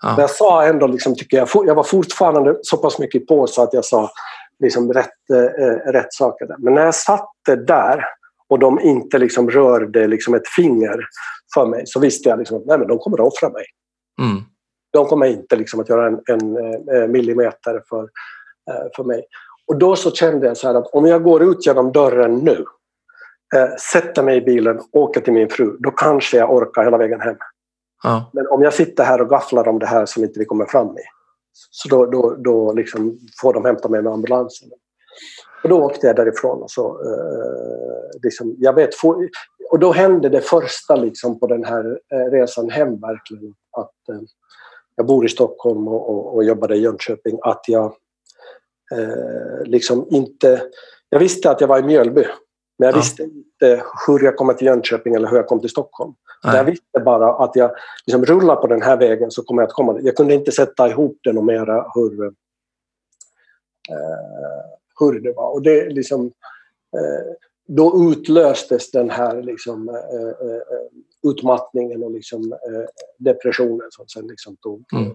Ja. Men jag sa ändå, liksom, tycker jag, jag var fortfarande så pass mycket på så att jag sa liksom, rätt, eh, rätt saker. Där. Men när jag satte där och de inte liksom, rörde liksom, ett finger för mig så visste jag liksom, att nej, men de kommer att offra mig. Mm. De kommer inte liksom, att göra en, en eh, millimeter för, eh, för mig. Och då så kände jag så här att om jag går ut genom dörren nu, eh, sätter mig i bilen, åker till min fru, då kanske jag orkar hela vägen hem. Ja. Men om jag sitter här och gafflar om det här som inte vi kommer fram i, så då, då, då liksom får de hämta mig med ambulansen. Och då åkte jag därifrån. Och, så, eh, liksom, jag vet, for- och då hände det första liksom, på den här eh, resan hem verkligen. Att, eh, jag bor i Stockholm och, och, och jobbade i Jönköping. Att jag eh, liksom inte... Jag visste att jag var i Mjölby. Men jag Ja. visste inte hur jag kom till Jönköping eller hur jag kom till Stockholm. Jag visste bara att jag liksom rullar på den här vägen så kommer jag att komma. Jag kunde inte sätta ihop det något mera hur, eh, hur det var. Och det liksom, eh, då utlöstes den här liksom, eh, eh, utmattningen och liksom, eh, depressionen som sen liksom tog Mm.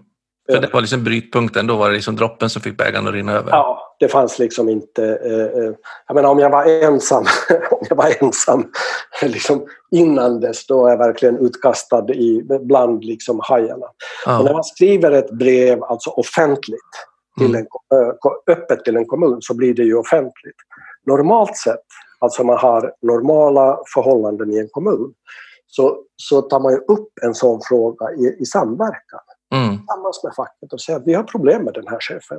För det var liksom brytpunkten, då var det liksom droppen som fick bägaren att rinna över. Ja, det fanns liksom inte... Eh, jag menar om jag var ensam, om jag var ensam liksom innan dess, då är jag verkligen utkastad i, bland liksom hajarna. Och när Ja. man skriver ett brev alltså offentligt, till Mm. en, öppet till en kommun, så blir det ju offentligt. Normalt sett, alltså man har normala förhållanden i en kommun, så, så tar man ju upp en sån fråga i, i samverkan Mm. tillsammans med facket och säger att vi har problem med den här chefen.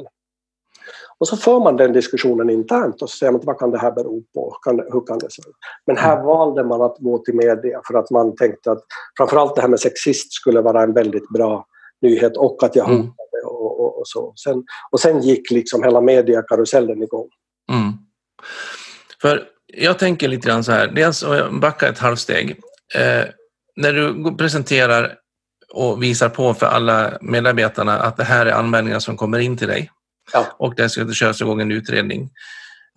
Och så för man den diskussionen internt och så säger man vad kan det här bero på? Hur kan det se ut? Men här valde man att gå till media för att man tänkte att framförallt det här med sexist skulle vara en väldigt bra nyhet och att jag Mm. hotade och, och så. Sen, och sen gick liksom hela mediakarusellen igång. Mm. För jag tänker lite grann så här, dels backar ett halvsteg. Eh, när du presenterar och visar på för alla medarbetarna att det här är anmälningar som kommer in till dig Ja. och det ska köras igång en utredning.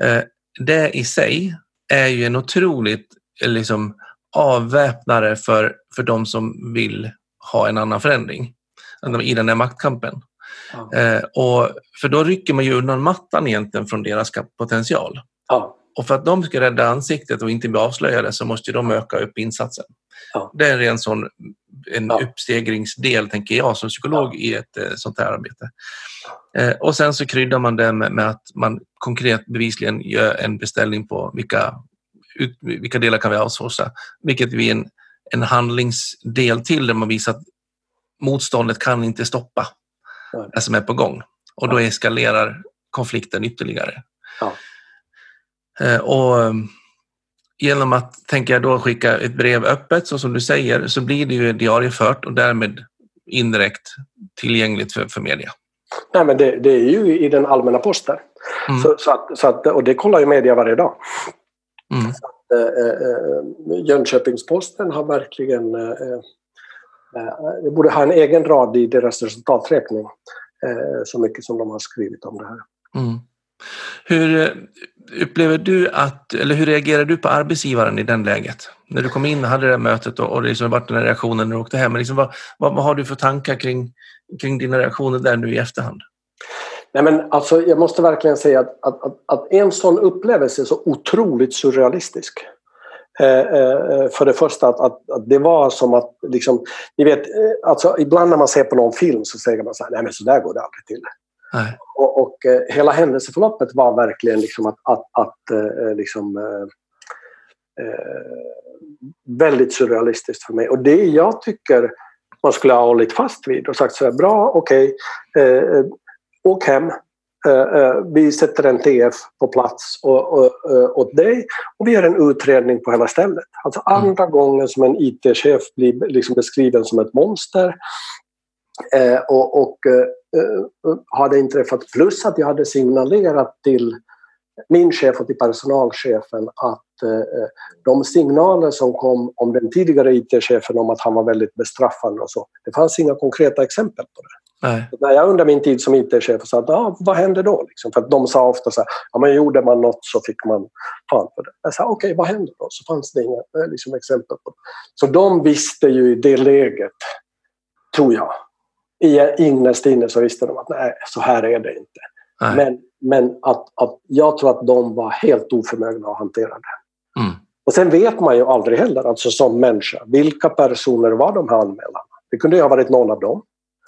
Eh, det i sig är ju en otroligt eh, liksom, avväpnare för, för de som vill ha en annan förändring i den här maktkampen. Ja. Eh, och, för då rycker man ju undan mattan egentligen från deras potential. Ja. Och för att de ska rädda ansiktet och inte bli avslöjade så måste de öka upp insatsen. Ja. Det är en sån en Ja. uppstegringsdel, tänker jag, som psykolog i ett eh, sånt här arbete. Eh, och sen så kryddar man det med, med att man konkret bevisligen gör en beställning på vilka, ut, vilka delar kan vi outsourca, vilket vi är en, en handlingsdel till där man visar att motståndet kan inte stoppa Det som är på gång. Och då eskalerar konflikten ytterligare. Ja. Eh, Och eh, genom att, tänker jag då, skicka ett brev öppet, så som du säger, så blir det ju diariefört och därmed indirekt tillgängligt för, för media. Nej, men det, det är ju i den allmänna posten. Mm. Så, så att, så att, och det kollar ju media varje dag. Mm. Eh, eh, Jönköpings-Posten har verkligen... Eh, eh, det borde ha en egen rad i deras resultaträkning. Eh, så mycket som de har skrivit om det här. Mm. Hur eh, upplever du att, eller hur reagerar du på arbetsgivaren i den läget? När du kom in och hade det här mötet och, och det liksom varit den här reaktionen när du åkte hem. Men liksom vad, vad, vad har du för tankar kring, kring dina reaktioner där nu i efterhand? Nej, men alltså, jag måste verkligen säga att, att, att, att en sån upplevelse är så otroligt surrealistisk. Eh, eh, för det första att, att, att det var som att, liksom, ni vet, eh, alltså, ibland när man ser på någon film så säger man så här, nej men så där går det aldrig till. Nej. Och, och eh, hela händelseförloppet var verkligen liksom att, att, att eh, liksom, eh, eh, väldigt surrealistiskt för mig. Och det jag tycker man skulle ha hållit fast vid och sagt så här, bra, okej, eh, åk hem, eh, eh, vi sätter en TF på plats och, och, eh, åt dig och vi gör en utredning på hela stället. Alltså andra gången som en IT-chef blir liksom beskriven som ett monster eh, och, och eh, eh, hade inträffat plus att jag hade signalerat till min chef och till personalchefen att eh, de signaler som kom om den tidigare IT-chefen om att han var väldigt bestraffande och så, det fanns inga konkreta exempel på det. Nej. När jag under min tid som IT-chef sa att ah, vad hände då? Liksom, för att de sa ofta så här, ja men gjorde man något så fick man fan för det. Jag sa okej, okay, vad hände då? Så fanns det inga liksom, exempel på det. Så de visste ju i det läget, tror jag, innerst inne så visste de att nej, så här är det inte. Nej. Men, men att, att jag tror att de var helt oförmögna att hantera det. Mm. Och sen vet man ju aldrig heller, alltså som människa, vilka personer var de här anmälarna? Det kunde ju ha varit någon av dem.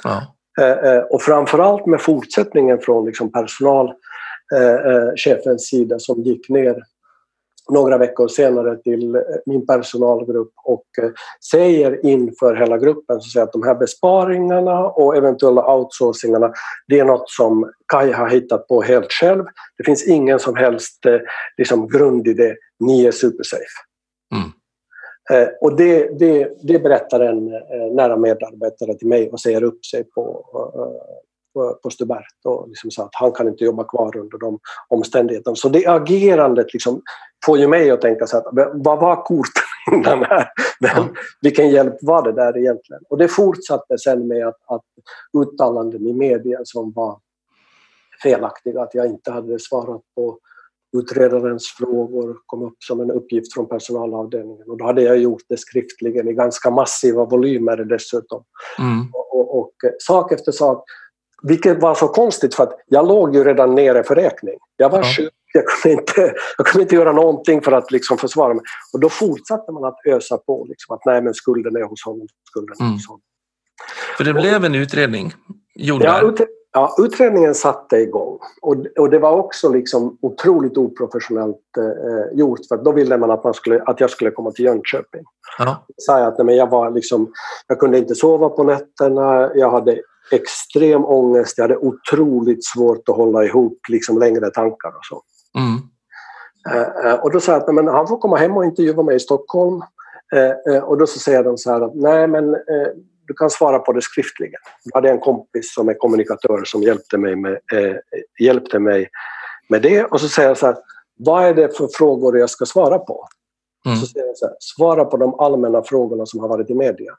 Ja. Eh, eh, och framförallt med fortsättningen från liksom personalchefens eh, sida som gick ner några veckor senare till min personalgrupp och säger inför hela gruppen så att de här besparingarna och eventuella outsourcingarna det är något som Kaj har hittat på helt själv. Det finns ingen som helst liksom, grund i det. Ni är supersafe. Eh, och det, det, det berättar en eh, nära medarbetare till mig och säger upp sig på, eh, på, Stubert och liksom sa att han kan inte jobba kvar under de omständigheterna. Så det agerandet liksom får ju mig att tänka så att vad var korten innan här? Men, Vilken hjälp var det där egentligen? Och det fortsatte sen med att, att uttalanden i media som var felaktiga, att jag inte hade svarat på utredarens frågor kom upp som en uppgift från personalavdelningen och då hade jag gjort det skriftligen i ganska massiva volymer dessutom. Mm. Och, och, och, sak efter sak, vilket var så konstigt för att jag låg ju redan nere för räkning. Jag var ja. sjuk, jag kunde, inte, jag kunde inte göra någonting för att liksom försvara mig. Och då fortsatte man att ösa på, liksom, att nej men skulden är hos honom, skulden är mm. hos honom. För det blev en utredning, gjord ja, Ja, utredningen satte igång och, och det var också liksom otroligt oprofessionellt eh, gjort för då ville man att, man skulle, att jag skulle komma till Jönköping. Ja. Jag sa att nej, jag, var liksom, jag kunde inte sova på nätterna, jag hade extrem ångest, jag hade otroligt svårt att hålla ihop liksom, längre tankar och så. Mm. Eh, eh och då sa jag att men han får komma hem och intervjua mig i Stockholm. Eh, eh och då så säger de så här att nej men eh, du kan svara på det skriftligen. Jag hade en kompis som är kommunikatör som hjälpte mig med, eh, hjälpte mig med det och så säger jag så här, vad är det för frågor jag ska svara på? Mm. Så säger jag så här, svara på de allmänna frågorna som har varit i media.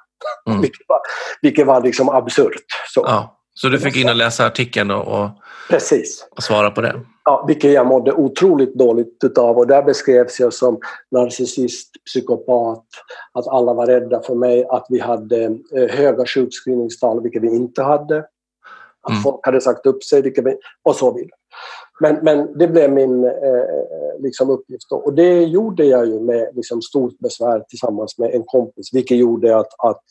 Mm. vilket var, vilket var liksom absurt. Så. Ja. Så du fick in och läsa artikeln och, och, Precis. och svara på det? Ja, vilket jag mådde otroligt dåligt utav och där beskrevs jag som narcissist, psykopat, att alla var rädda för mig, att vi hade eh, höga sjukskrivningstal, vilket vi inte hade. Att mm. folk hade sagt upp sig, vilket vi, och så vidare. Men, men det blev min eh, eh, liksom uppgift då. och det gjorde jag ju med liksom stort besvär tillsammans med en kompis vilket gjorde att, att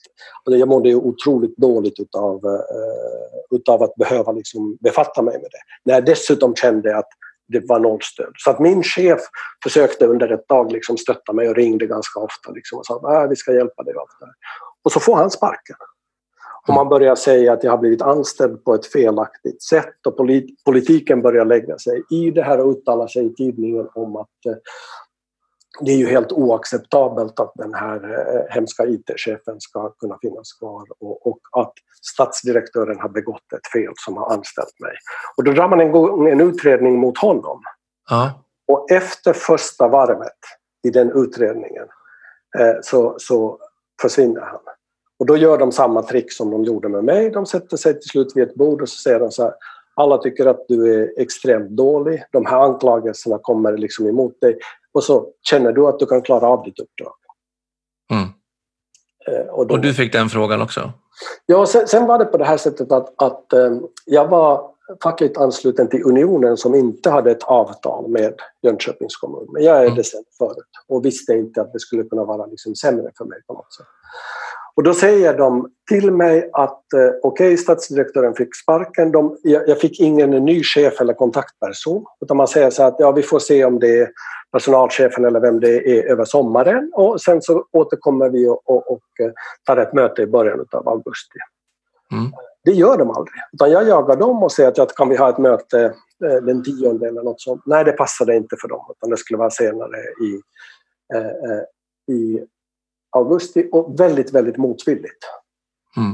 alltså, jag mådde otroligt dåligt utav, eh, utav att behöva liksom befatta mig med det. När jag dessutom kände att det var noll stöd. Så att min chef försökte under ett tag liksom stötta mig och ringde ganska ofta liksom och sa att äh, vi ska hjälpa dig. Och, och så får han sparken. Och man börjar säga att jag har blivit anställd på ett felaktigt sätt och politiken börjar lägga sig i det här och uttala sig i tidningen om att eh, det är ju helt oacceptabelt att den här eh, hemska IT-chefen ska kunna finnas kvar och, och, att statsdirektören har begått ett fel som har anställt mig. Och då drar man en, en utredning mot honom. Ja. Och efter första varvet i den utredningen eh, så, så försvinner han. Och då gör de samma trick som de gjorde med mig. De sätter sig till slut vid ett bord och så säger de så här alla tycker att du är extremt dålig. De här anklagelserna kommer liksom emot dig. Och så känner du att du kan klara av ditt uppdrag. Mm. Eh, och, då, och, du fick den frågan också? Ja, sen, sen, var det på det här sättet att, att um, jag var fackligt ansluten till Unionen som inte hade ett avtal med Jönköpings kommun. Men jag är mm. det sen förut och visste inte att det skulle kunna vara liksom sämre för mig på något sätt. Och då säger de till mig att eh, okej, okay, statsdirektören fick sparken. De, jag, fick ingen ny chef eller kontaktperson. Utan man säger så att ja, vi får se om det är personalchefen eller vem det är över sommaren. Och sen så återkommer vi och, och, och eh, tar ett möte i början av augusti. Mm. Det gör de aldrig. Utan jag jagar dem och säger att ja, kan vi ha ett möte eh, den tionde eller något sånt. Nej, det passade inte för dem. Utan det skulle vara senare i, eh, i augusti och väldigt, väldigt motvilligt. Mm.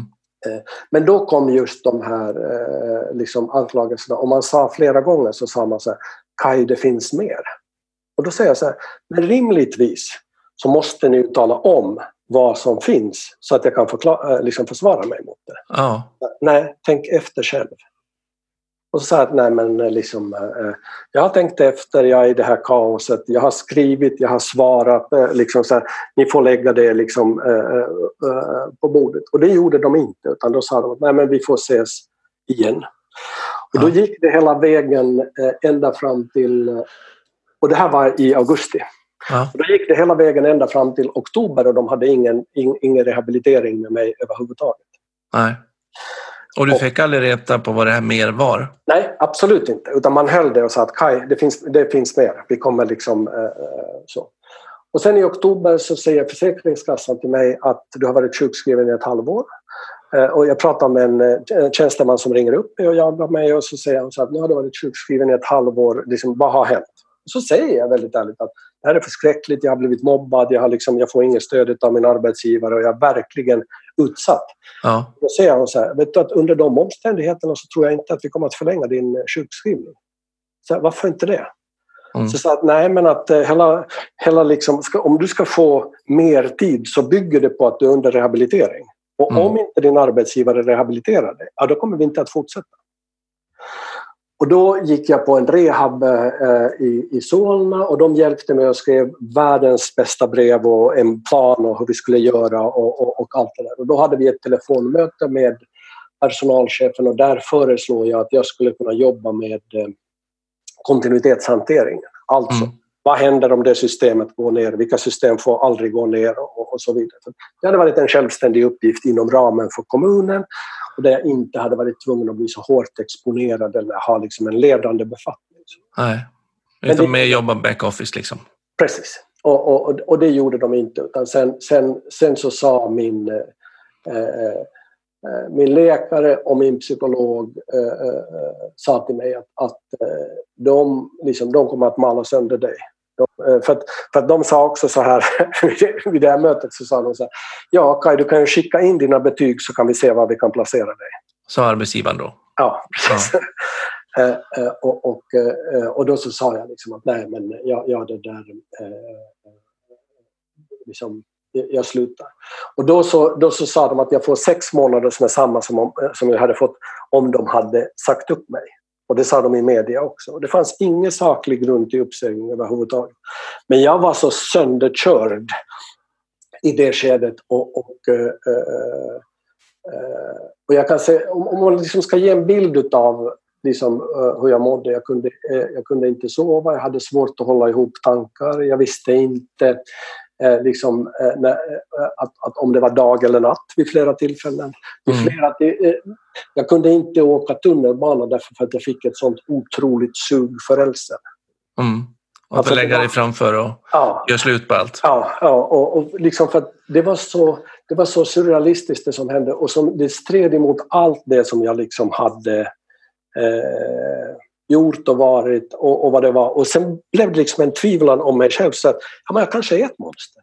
Eh, men då kom just de här eh, liksom anklagelserna och man sa flera gånger så sa man så här, Kaj, det finns mer. Och då säger jag så här, men rimligtvis så måste ni tala om vad som finns så att jag kan förklara, liksom försvara mig mot det. Ja. Nej, tänk efter själv. Och så sa att nej men liksom, eh, jag har tänkt efter, jag är i det här kaoset, jag har skrivit, jag har svarat, eh, liksom så här, ni får lägga det liksom, eh, eh, eh, på bordet. Och det gjorde de inte, utan då sa de att nej men vi får ses igen. Och då gick det hela vägen eh, ända fram till, eh, och det här var i augusti, Ja. och då gick det hela vägen ända fram till oktober och de hade ingen, ing, ingen rehabilitering med mig överhuvudtaget. Nej. Och du fick aldrig reda på vad det här mer var? Nej, absolut inte. Utan man höll det och sa att Kaj, det finns, det finns mer. Vi kommer liksom eh, eh, så. Och sen i oktober så säger Försäkringskassan till mig att du har varit sjukskriven i ett halvår. Eh, och jag pratar med en eh, tjänsteman som ringer upp mig och jobbar med mig och så säger han så att nu har du varit sjukskriven i ett halvår. Liksom, vad har hänt? Och så säger jag väldigt ärligt att det här är förskräckligt, jag har blivit mobbad, jag, har liksom, jag får inget stöd av min arbetsgivare och jag är verkligen utsatt. Ja. Då säger han så här, vet du att under de omständigheterna så tror jag inte att vi kommer att förlänga din eh, sjukskrivning. Så här, varför inte det? Mm. Så sa att nej men att eh, hela, hela liksom, ska, om du ska få mer tid så bygger det på att du är under rehabilitering. Och Mm. om inte din arbetsgivare rehabiliterar dig, ja då kommer vi inte att fortsätta. Och då gick jag på en rehab eh, i, i Solna och de hjälpte mig och skrev världens bästa brev och en plan och hur vi skulle göra och, och, och allt det där. Och då hade vi ett telefonmöte med personalchefen och där föreslår jag att jag skulle kunna jobba med eh, kontinuitetshantering. Alltså, Mm. vad händer om det systemet går ner? Vilka system får aldrig gå ner? Och, och så vidare. Det hade varit en självständig uppgift inom ramen för kommunen och där jag inte hade varit tvungen att bli så hårt exponerad eller ha liksom en ledande befattning. Nej. Utan det- mer jobba backoffice liksom. Precis. Och, och, och- det gjorde de inte. Utan sen, sen, sen så sa min, eh, eh, eh, min läkare och min psykolog eh, eh, sa till mig att, att de, liksom, de kommer att mala sönder dig. De, eh, för, att, för att de sa också så här, vid det här mötet så sa de så här, ja Kaj du kan ju skicka in dina betyg så kan vi se var vi kan placera dig. Sa arbetsgivaren då. Ja, precis. Eh, eh, och, och, och då så sa jag liksom att nej men jag, jag det där eh, liksom, jag slutar. Och då så, då så sa de att jag får sex månader som är samma som, om, som jag hade fått om de hade sagt upp mig. Och det sa de i media också. Och det fanns ingen saklig grund till uppsägning överhuvudtaget. Men jag var så sönderkörd i det skedet och, och uh, Uh, och jag kan säga, om, om man liksom ska ge en bild av liksom, uh, hur jag mådde, jag kunde, uh, jag kunde inte sova, jag hade svårt att hålla ihop tankar, jag visste inte eh, liksom, eh, när, eh, att, att om det var dag eller natt vid flera tillfällen. Mm. flera till, eh, jag kunde inte åka tunnelbana därför för att jag fick ett sånt otroligt sug för rälsen. Mm. Alltså, att det lägga dig framför och Ja, göra slut på allt. Ja, ja och, och liksom för det var så det var så surrealistiskt det som hände och som, det stred emot allt det som jag liksom hade eh, gjort och varit och, och vad det var. Och sen blev det liksom en tvivel om mig själv så att ja, men jag kanske är ett monster.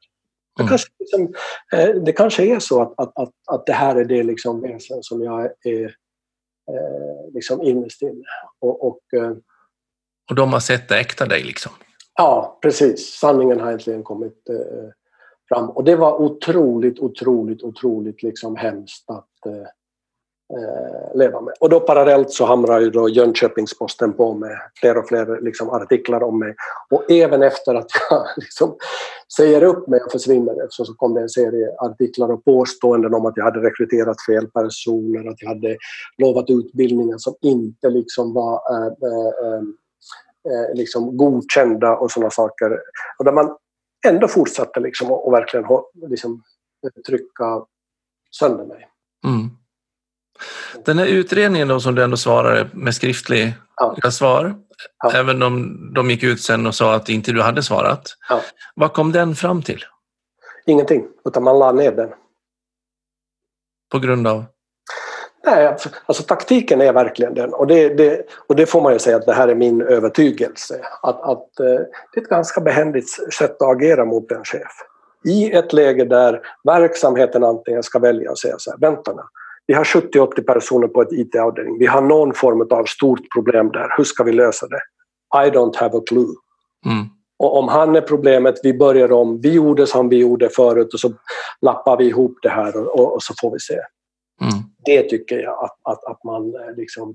Mm. kanske liksom, eh, det kanske är så att, att, att, att det här är det liksom väsen som jag är eh, liksom innerst inne. Och, och, eh, Och de har sett det äkta dig liksom. Ja, precis. Sanningen har äntligen kommit eh, fram. Och det var otroligt, otroligt, otroligt liksom hemskt att eh, leva med. Och då parallellt så hamrar ju då Jönköpingsposten på med fler och fler liksom, artiklar om mig. Och även efter att jag liksom, säger upp mig och försvinner så, så kom det en serie artiklar och påståenden om att jag hade rekryterat fel personer, att jag hade lovat utbildningar som inte liksom var eh, eh, eh, eh liksom godkända och sådana saker. Och där man ändå fortsatte liksom och, och verkligen liksom, trycka sönder mig. Mm. Den här utredningen då som du ändå svarade med skriftliga Ja. svar, Ja. även om de gick ut sen och sa att inte du hade svarat. Ja. Vad kom den fram till? Ingenting, utan man la ner den. På grund av? Nej, alltså, alltså taktiken är verkligen den och det, det, och det får man ju säga att det här är min övertygelse. Att, att eh, det är ett ganska behändigt sätt att agera mot en chef. I ett läge där verksamheten antingen ska välja och säga så här, vänta nu. Vi har 70-80 personer på ett IT-avdelning. Vi har någon form av stort problem där. Hur ska vi lösa det? I don't have a clue. Mm. Och om han är problemet, vi börjar om, vi gjorde som vi gjorde förut och så lappar vi ihop det här och, och, och så får vi se. Mm. Det tycker jag att, att, att man eh, liksom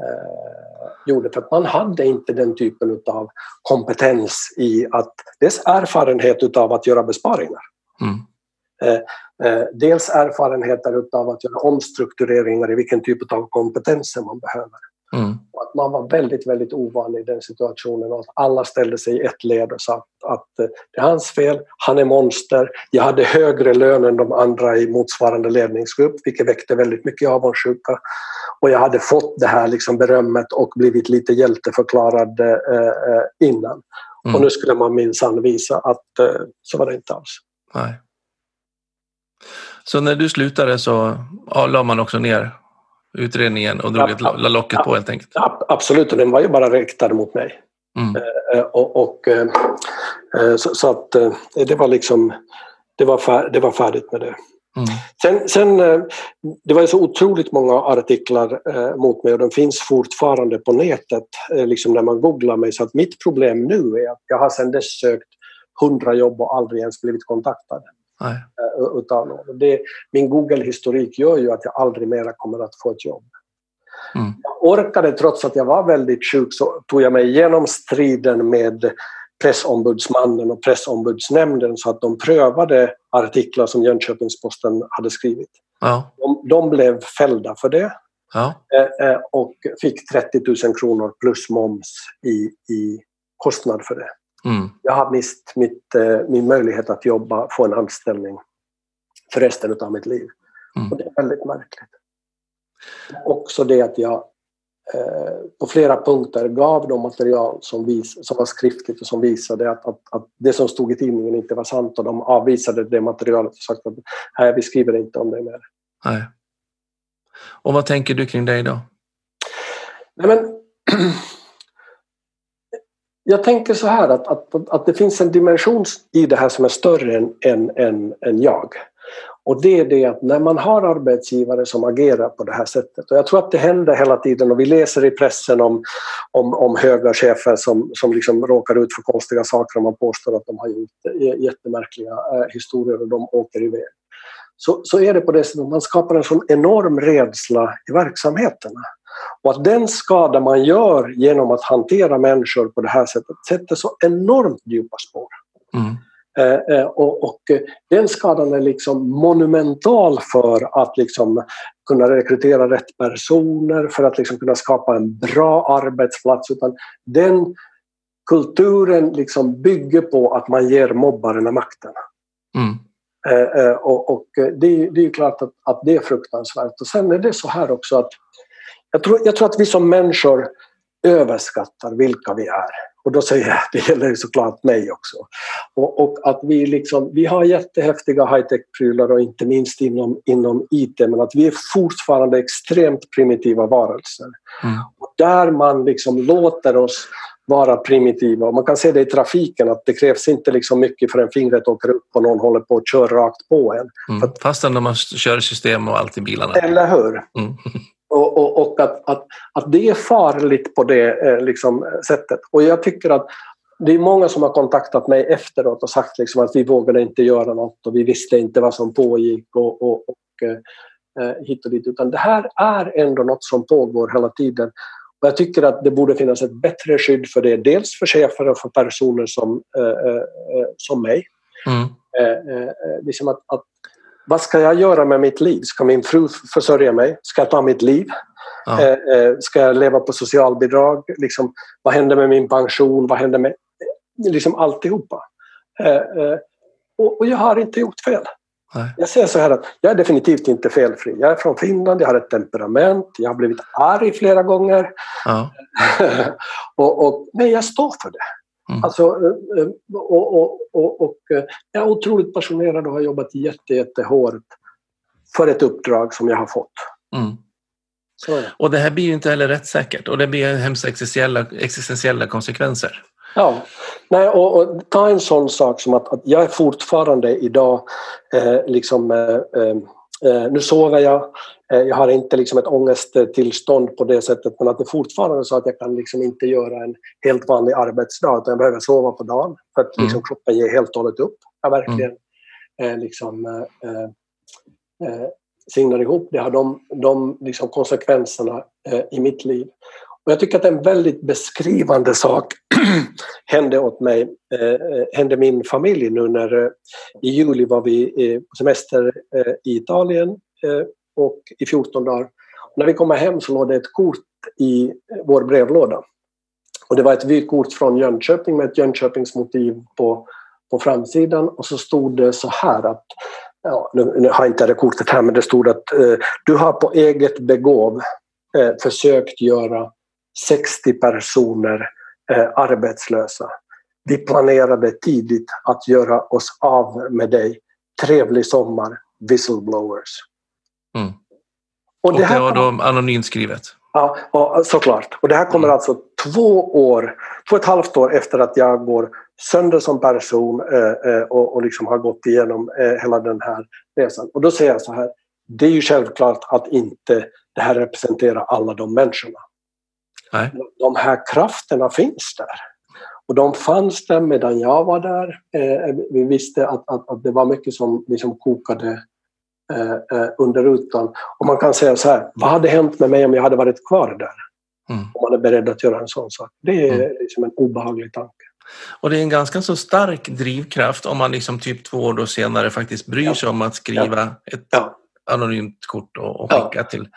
eh, gjorde för att man hade inte den typen av kompetens i att dels erfarenhet av att göra besparingar. Mm. Eh, eh, dels erfarenheter av att göra omstruktureringar i vilken typ av kompetenser man behöver. Mm. Att man var väldigt, väldigt ovan i den situationen och att alla ställde sig i ett led och sa att, att eh, det är hans fel, han är monster, jag hade högre lön än de andra i motsvarande ledningsgrupp vilket väckte väldigt mycket avundsjuka. Och jag hade fått det här liksom berömmet och blivit lite hjälteförklarad eh innan. Mm. Och nu skulle man minsann visa att eh, så var det inte alls. Nej. Så när du slutade så ja, la man också ner utredningen och drog ett, la locket på helt enkelt? Ja, absolut, och den var ju bara riktad mot mig. Mm. Eh, och, och eh, eh, så, så, att det var liksom det var, fär, det var färdigt med det. Mm. Sen, sen, det var ju så otroligt många artiklar mot mig och de finns fortfarande på nätet liksom när man googlar mig så att mitt problem nu är att jag har sedan dess sökt hundra jobb och aldrig ens blivit kontaktad. Nej. Utav någon. Det, min Google-historik gör ju att jag aldrig mera kommer att få ett jobb. Mm. Jag orkade, trots att jag var väldigt sjuk, så tog jag mig igenom striden med pressombudsmannen och pressombudsnämnden så att de prövade artiklar som Jönköpingsposten hade skrivit. Ja. De, de blev fällda för det ja. eh, och fick 30 000 kronor plus moms i, i kostnad för det. Mm. Jag har mist mitt, eh, min möjlighet att jobba, få en anställning för resten av mitt liv. Mm. Och det är väldigt märkligt. Också det att jag eh, på flera punkter gav de material som, vis, som var skriftligt och som visade att, att, att, det som stod i tidningen inte var sant och de avvisade det materialet och sagt att nej, vi skriver inte om det mer. Nej. Och vad tänker du kring det idag? Nej, men, jag tänker så här att, att, att det finns en dimension i det här som är större än, än, än, än jag. Och det är det att när man har arbetsgivare som agerar på det här sättet och jag tror att det händer hela tiden och vi läser i pressen om, om, om höga chefer som, som liksom råkar ut för konstiga saker och man påstår att de har gjort eh, jättemärkliga eh, historier och de åker iväg. Så, så är det på det sättet att man skapar en sån enorm rädsla i verksamheterna. Och att den skada man gör genom att hantera människor på det här sättet sätter så enormt djupa spår. Mm. Eh, eh, och, och, den skadan är liksom monumental för att liksom kunna rekrytera rätt personer, för att liksom kunna skapa en bra arbetsplats. Utan den kulturen liksom bygger på att man ger mobbarna makten. Mm. Eh, och, och det, det, är klart att, att det är fruktansvärt. Och sen är det så här också att jag tror, jag tror att vi som människor överskattar vilka vi är. Och då säger jag, det gäller såklart mig också. Och, och, att vi, liksom, vi har jättehäftiga high-tech-prylar och inte minst inom, inom IT men att vi är fortfarande extremt primitiva varelser. Mm. Och där man liksom låter oss vara primitiva. Man kan se det i trafiken att det krävs inte liksom mycket förrän fingret åker upp och någon håller på att köra rakt på en. Mm. Fastän när man kör system och allt i bilarna. Eller hur? Mm. Och, och, och att, att, att det är farligt på det eh, liksom, sättet. Och jag tycker att det är många som har kontaktat mig efteråt och sagt liksom att vi vågade inte göra något och vi visste inte vad som pågick och, och, och eh, eh hit och dit. Utan det här är ändå något som pågår hela tiden. Och jag tycker att det borde finnas ett bättre skydd för det. Dels för chefer och för personer som, eh, eh som mig. Mm. Eh, liksom att, att vad ska jag göra med mitt liv? Ska min fru försörja mig? Ska jag ta mitt liv? Ja. Eh, eh, ska jag leva på socialbidrag? Liksom, vad händer med min pension? Vad händer med liksom alltihopa? Eh, och, och jag har inte gjort fel. Nej. Jag säger så här att jag är definitivt inte felfri. Jag är från Finland, jag har ett temperament, jag har blivit arg flera gånger. Ja. och, och, men jag står för det. Mm. Alltså, eh, och, och, och, och, eh, jag är otroligt passionerad och har jobbat jätte, jättehårt för ett uppdrag som jag har fått. Mm. Det. Och det här blir ju inte heller rättssäkert och det blir hemskt existentiella, existentiella konsekvenser. Ja, Nej, och, och, ta en sån sak som att, att jag är fortfarande idag eh, liksom, eh, Eh, nu sover jag, eh, jag har inte liksom ett ångesttillstånd på det sättet men att det fortfarande är så att jag kan liksom inte göra en helt vanlig arbetsdag utan jag behöver sova på dagen för att liksom, mm. kroppen ger helt och hållet upp. Jag verkligen mm. eh, liksom, eh, signar ihop. Det har de, de liksom konsekvenserna i mitt liv. Och jag tycker att en väldigt beskrivande sak hände åt mig, eh, eh, hände min familj nu när eh, i juli var vi eh, på semester eh, i Italien eh, och i 14 dagar. Och när vi kom hem så låg det ett kort i eh, vår brevlåda. Och det var ett vykort från Jönköping med ett Jönköpingsmotiv på, på framsidan och så stod det så här att ja, nu, nu har jag inte det kortet här men det stod att eh, du har på eget begåv eh, försökt göra 60 personer eh, arbetslösa. Vi planerade tidigt att göra oss av med dig. Trevlig sommar, whistleblowers. Mm. Och, det, och det var då anonymt skrivet? Ja, och, såklart. Och det här kommer mm. alltså två år, två och ett halvt år efter att jag går sönder som person eh, eh, och, och liksom har gått igenom eh, hela den här resan. Och då säger jag så här, det är ju självklart att inte det här representerar alla de människorna. Nej. De här krafterna finns där. Och de fanns där medan jag var där. Eh, vi visste att, att, att, det var mycket som liksom kokade eh, eh, under rutan. Och man kan säga så här, vad hade hänt med mig om jag hade varit kvar där? Mm. Om man är beredd att göra en sån sak. Det är mm. liksom en obehaglig tanke. Och det är en ganska så stark drivkraft om man liksom typ två år senare faktiskt bryr sig ja. om att skriva ja. ett ja. anonymt kort och, och skicka till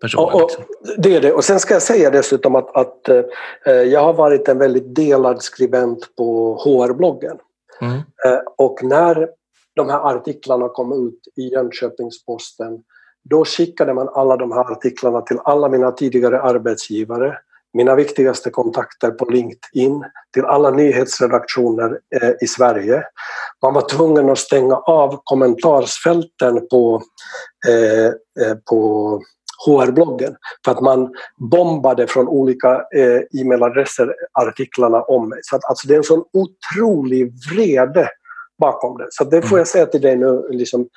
personer. Och, liksom. det är det. Och sen ska jag säga dessutom att, att eh, jag har varit en väldigt delad skribent på HR-bloggen. Mm. Eh, och när de här artiklarna kom ut i Jönköpings-Posten då skickade man alla de här artiklarna till alla mina tidigare arbetsgivare, mina viktigaste kontakter på LinkedIn, till alla nyhetsredaktioner eh, i Sverige. Man var tvungen att stänga av kommentarsfälten på, eh, eh på HR-bloggen för att man bombade från olika eh, e-mailadresser artiklarna om mig. Så att, alltså, det är en sån otrolig vrede bakom det. Så det får jag säga till dig nu, liksom,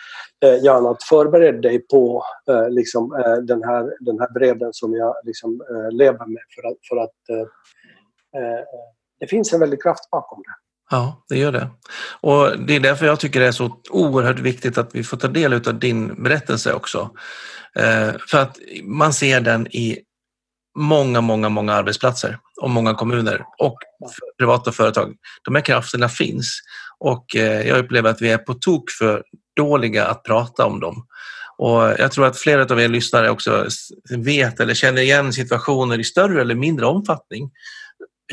eh, Jan, att förbered dig på eh, liksom, eh, den, här, den här vreden som jag liksom, eh, lever med. För att, för att eh, eh, det finns en väldig kraft bakom det. Ja, det gör det. Och det är därför jag tycker det är så oerhört viktigt att vi får ta del av din berättelse också. Eh, för att man ser den i många, många, många arbetsplatser och många kommuner och privata företag. De här krafterna finns och eh, jag upplever att vi är på tok för dåliga att prata om dem. Och jag tror att flera av er lyssnare också vet eller känner igen situationer i större eller mindre omfattning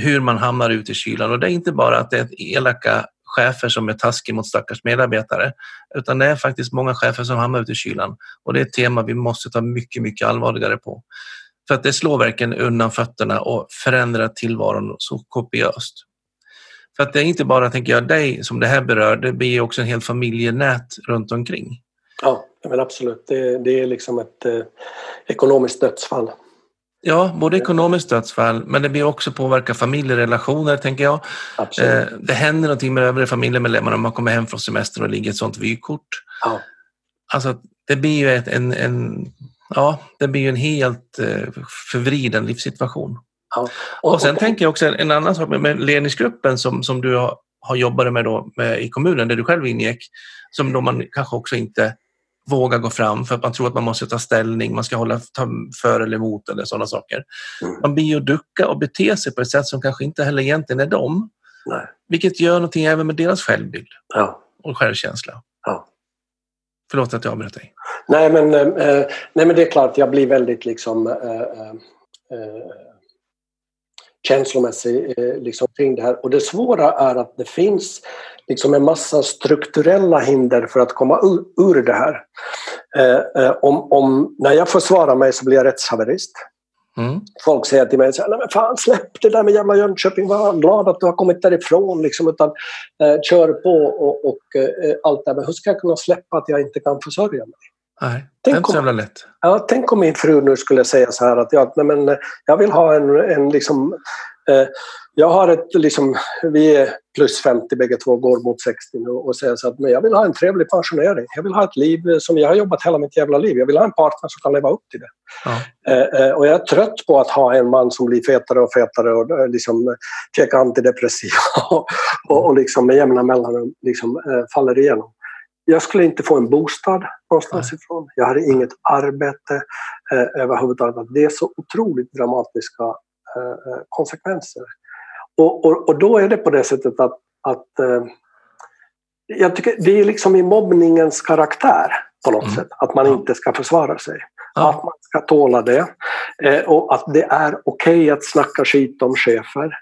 hur man hamnar ute i kylan. Och det är inte bara att det är elaka chefer som är taskiga mot stackars medarbetare, utan det är faktiskt många chefer som hamnar ute i kylan. Och det är ett tema vi måste ta mycket, mycket allvarligare på. För att det slår verkligen undan fötterna och förändrar tillvaron så kopiöst. För att det är inte bara, tänker jag, dig som det här berör, det blir också en hel familjenät runt omkring. Ja, men absolut. Det, det är liksom ett eh, ekonomiskt dödsfall. Ja, både ekonomiskt dödsfall, men det blir också påverka familjerelationer, tänker jag. Absolut. Eh, det händer någonting med övriga familjemedlemmar om man kommer hem från semester och ligger ett sånt vykort. Ja. Alltså, det blir ju ett, en, en, ja, det blir en helt eh, förvriden livssituation. Ja. Och, och sen och, tänker jag också en annan sak med, med ledningsgruppen som, som du har, har jobbat med, då, med i kommunen, där du själv ingick, som då man kanske också inte våga gå fram för att man tror att man måste ta ställning, man ska hålla ta för eller emot eller sådana saker. Mm. Man blir ju ducka och bete sig på ett sätt som kanske inte heller egentligen är dem. Nej. Vilket gör någonting även med deras självbild ja. och självkänsla. Ja. Förlåt att jag avbröt dig. Nej men, eh, nej men det är klart, jag blir väldigt liksom eh, eh, eh känslomässig eh, liksom, kring det här. Och det svåra är att det finns liksom en massa strukturella hinder för att komma ur, ur det här. Eh, eh, om, om, när jag försvarar mig så blir jag rättshaverist. Mm. Folk säger till mig så här, men fan släpp det där med jävla Jönköping, var glad att du har kommit därifrån liksom, utan eh, kör på och, och eh, allt det där. Men hur ska jag kunna släppa att jag inte kan försörja mig? Nej, det är inte så jävla lätt. Ja, tänk om min fru nu skulle säga så här att jag, nej men, jag vill ha en, en liksom, eh, jag har ett, liksom, vi är plus 50 bägge två, går mot 60 nu och säger så att men jag vill ha en trevlig pensionering. Jag vill ha ett liv som jag har jobbat hela mitt jävla liv. Jag vill ha en partner som kan leva upp till det. Ja. Eh, eh och jag är trött på att ha en man som blir fetare och fetare och eh, liksom käkar antidepressiva och, och, och liksom med jämna mellanrum liksom, eh, faller igenom. Jag skulle inte få en bostad någonstans Nej. ifrån. Jag hade inget arbete eh, överhuvudtaget. Det är så otroligt dramatiska eh, eh, konsekvenser. Och, och, och, då är det på det sättet att, att eh, jag tycker det är liksom i mobbningens karaktär på något mm. sätt, att man inte ska försvara sig. Ja. Att man ska tåla det eh, och att det är okej okay att snacka skit om chefer.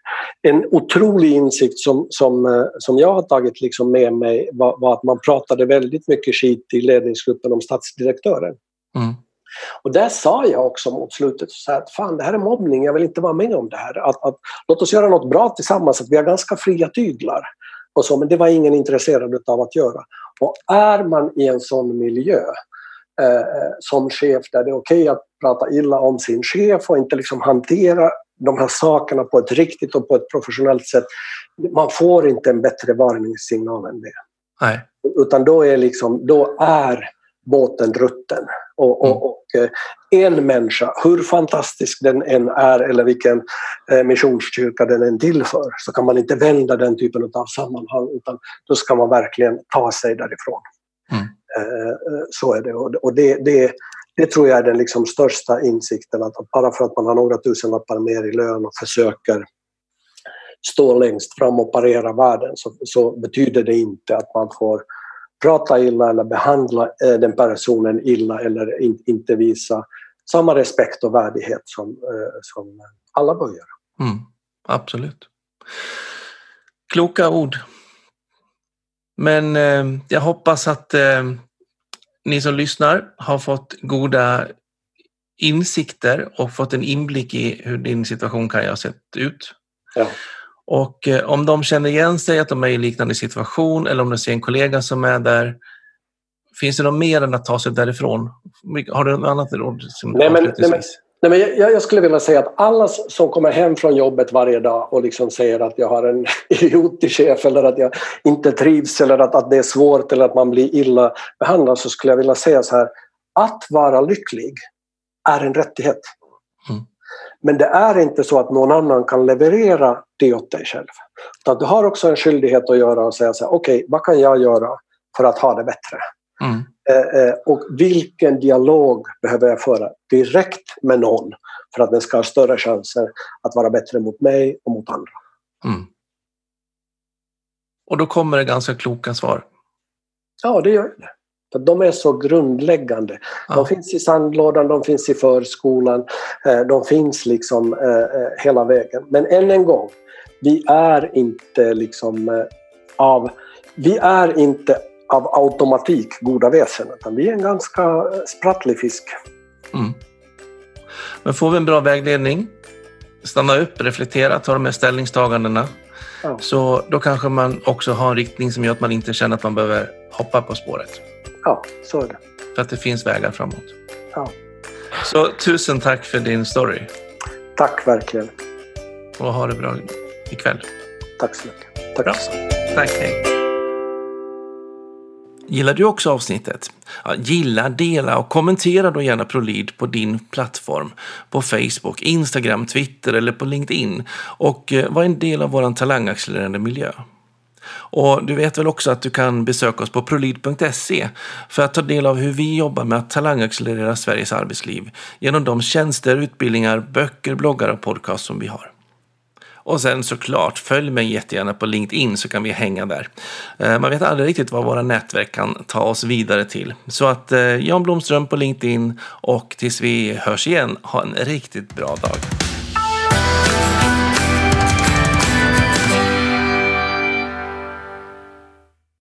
En otrolig insikt som, som, eh, som jag har tagit liksom med mig var, var, att man pratade väldigt mycket skit i ledningsgruppen om statsdirektören. Mm. Och där sa jag också mot slutet så att fan det här är mobbning, jag vill inte vara med om det här. Att, att, låt oss göra något bra tillsammans, att vi har ganska fria tyglar. Och så, men det var ingen intresserad av att göra. Och är man i en sån miljö eh, som chef där det är okej okay att prata illa om sin chef och inte liksom hantera de här sakerna på ett riktigt och på ett professionellt sätt. Man får inte en bättre varningssignal än det. Nej. Utan då är, liksom, då är båten rutten. Och, och, mm. och, eh, en människa, hur fantastisk den än är eller vilken eh, missionskyrka den än tillför, så kan man inte vända den typen av sammanhang utan då ska man verkligen ta sig därifrån. Mm. Eh, så är det. Och det, det, det tror jag är den liksom största insikten, att bara för att man har några tusenlappar mer i lön och försöker stå längst fram och parera världen så, så betyder det inte att man får prata illa eller behandla eh, den personen illa eller in, inte visa samma respekt och värdighet som, eh, som alla bör göra. Mm, absolut. Kloka ord. Men eh, jag hoppas att eh, ni som lyssnar har fått goda insikter och fått en inblick i hur din situation kan ha sett ut. Ja. Och eh, om de känner igen sig, att de är i en liknande situation eller om de ser en kollega som är där. Finns det något mer än att ta sig därifrån? Har du något annat råd? Som nej, men, nej, men, nej, men jag, jag, skulle vilja säga att alla som kommer hem från jobbet varje dag och liksom säger att jag har en idiotisk chef eller att jag inte trivs eller att, att det är svårt eller att man blir illa behandlad så skulle jag vilja säga så här. Att vara lycklig är en rättighet. Mm. Men det är inte så att någon annan kan leverera det åt dig själv. Utan du har också en skyldighet att göra och säga så här, okej, okay, vad kan jag göra för att ha det bättre? Mm. Eh, eh, och vilken dialog behöver jag föra direkt med någon för att den ska ha större chanser att vara bättre mot mig och mot andra. Mm. Och då kommer det ganska kloka svar. Ja, det gör det. För de är så grundläggande. De finns i sandlådan, de finns i förskolan, eh, de finns liksom eh, eh, hela vägen. Men än en gång, vi är inte liksom av, vi är inte av automatik goda väsen, utan vi är en ganska sprattlig fisk. Mm. Men får vi en bra vägledning, stanna upp, reflektera, ta de här ställningstagandena, ja. så då kanske man också har en riktning som gör att man inte känner att man behöver hoppa på spåret. Ja, så är det. För att det finns vägar framåt. Ja. Så tusen tack för din story. Tack verkligen. Och ha det bra ikväll. Tack så mycket. Tack. Bra. Tack, hej. Gillar du också avsnittet? Ja, gilla, dela och kommentera då gärna ProLead på din plattform. På Facebook, Instagram, Twitter eller på LinkedIn. Och eh, var en del av vår talangaccelererande miljö. Och du vet väl också att du kan besöka oss på prolid.se för att ta del av hur vi jobbar med att talangaccelerera Sveriges arbetsliv genom de tjänster, utbildningar, böcker, bloggar och podcast som vi har. Och sen såklart, följ mig jättegärna på LinkedIn så kan vi hänga där. Eh, man vet aldrig riktigt vad våra nätverk kan ta oss vidare till. Så att eh, Jan Blomström på LinkedIn och tills vi hörs igen, ha en riktigt bra dag.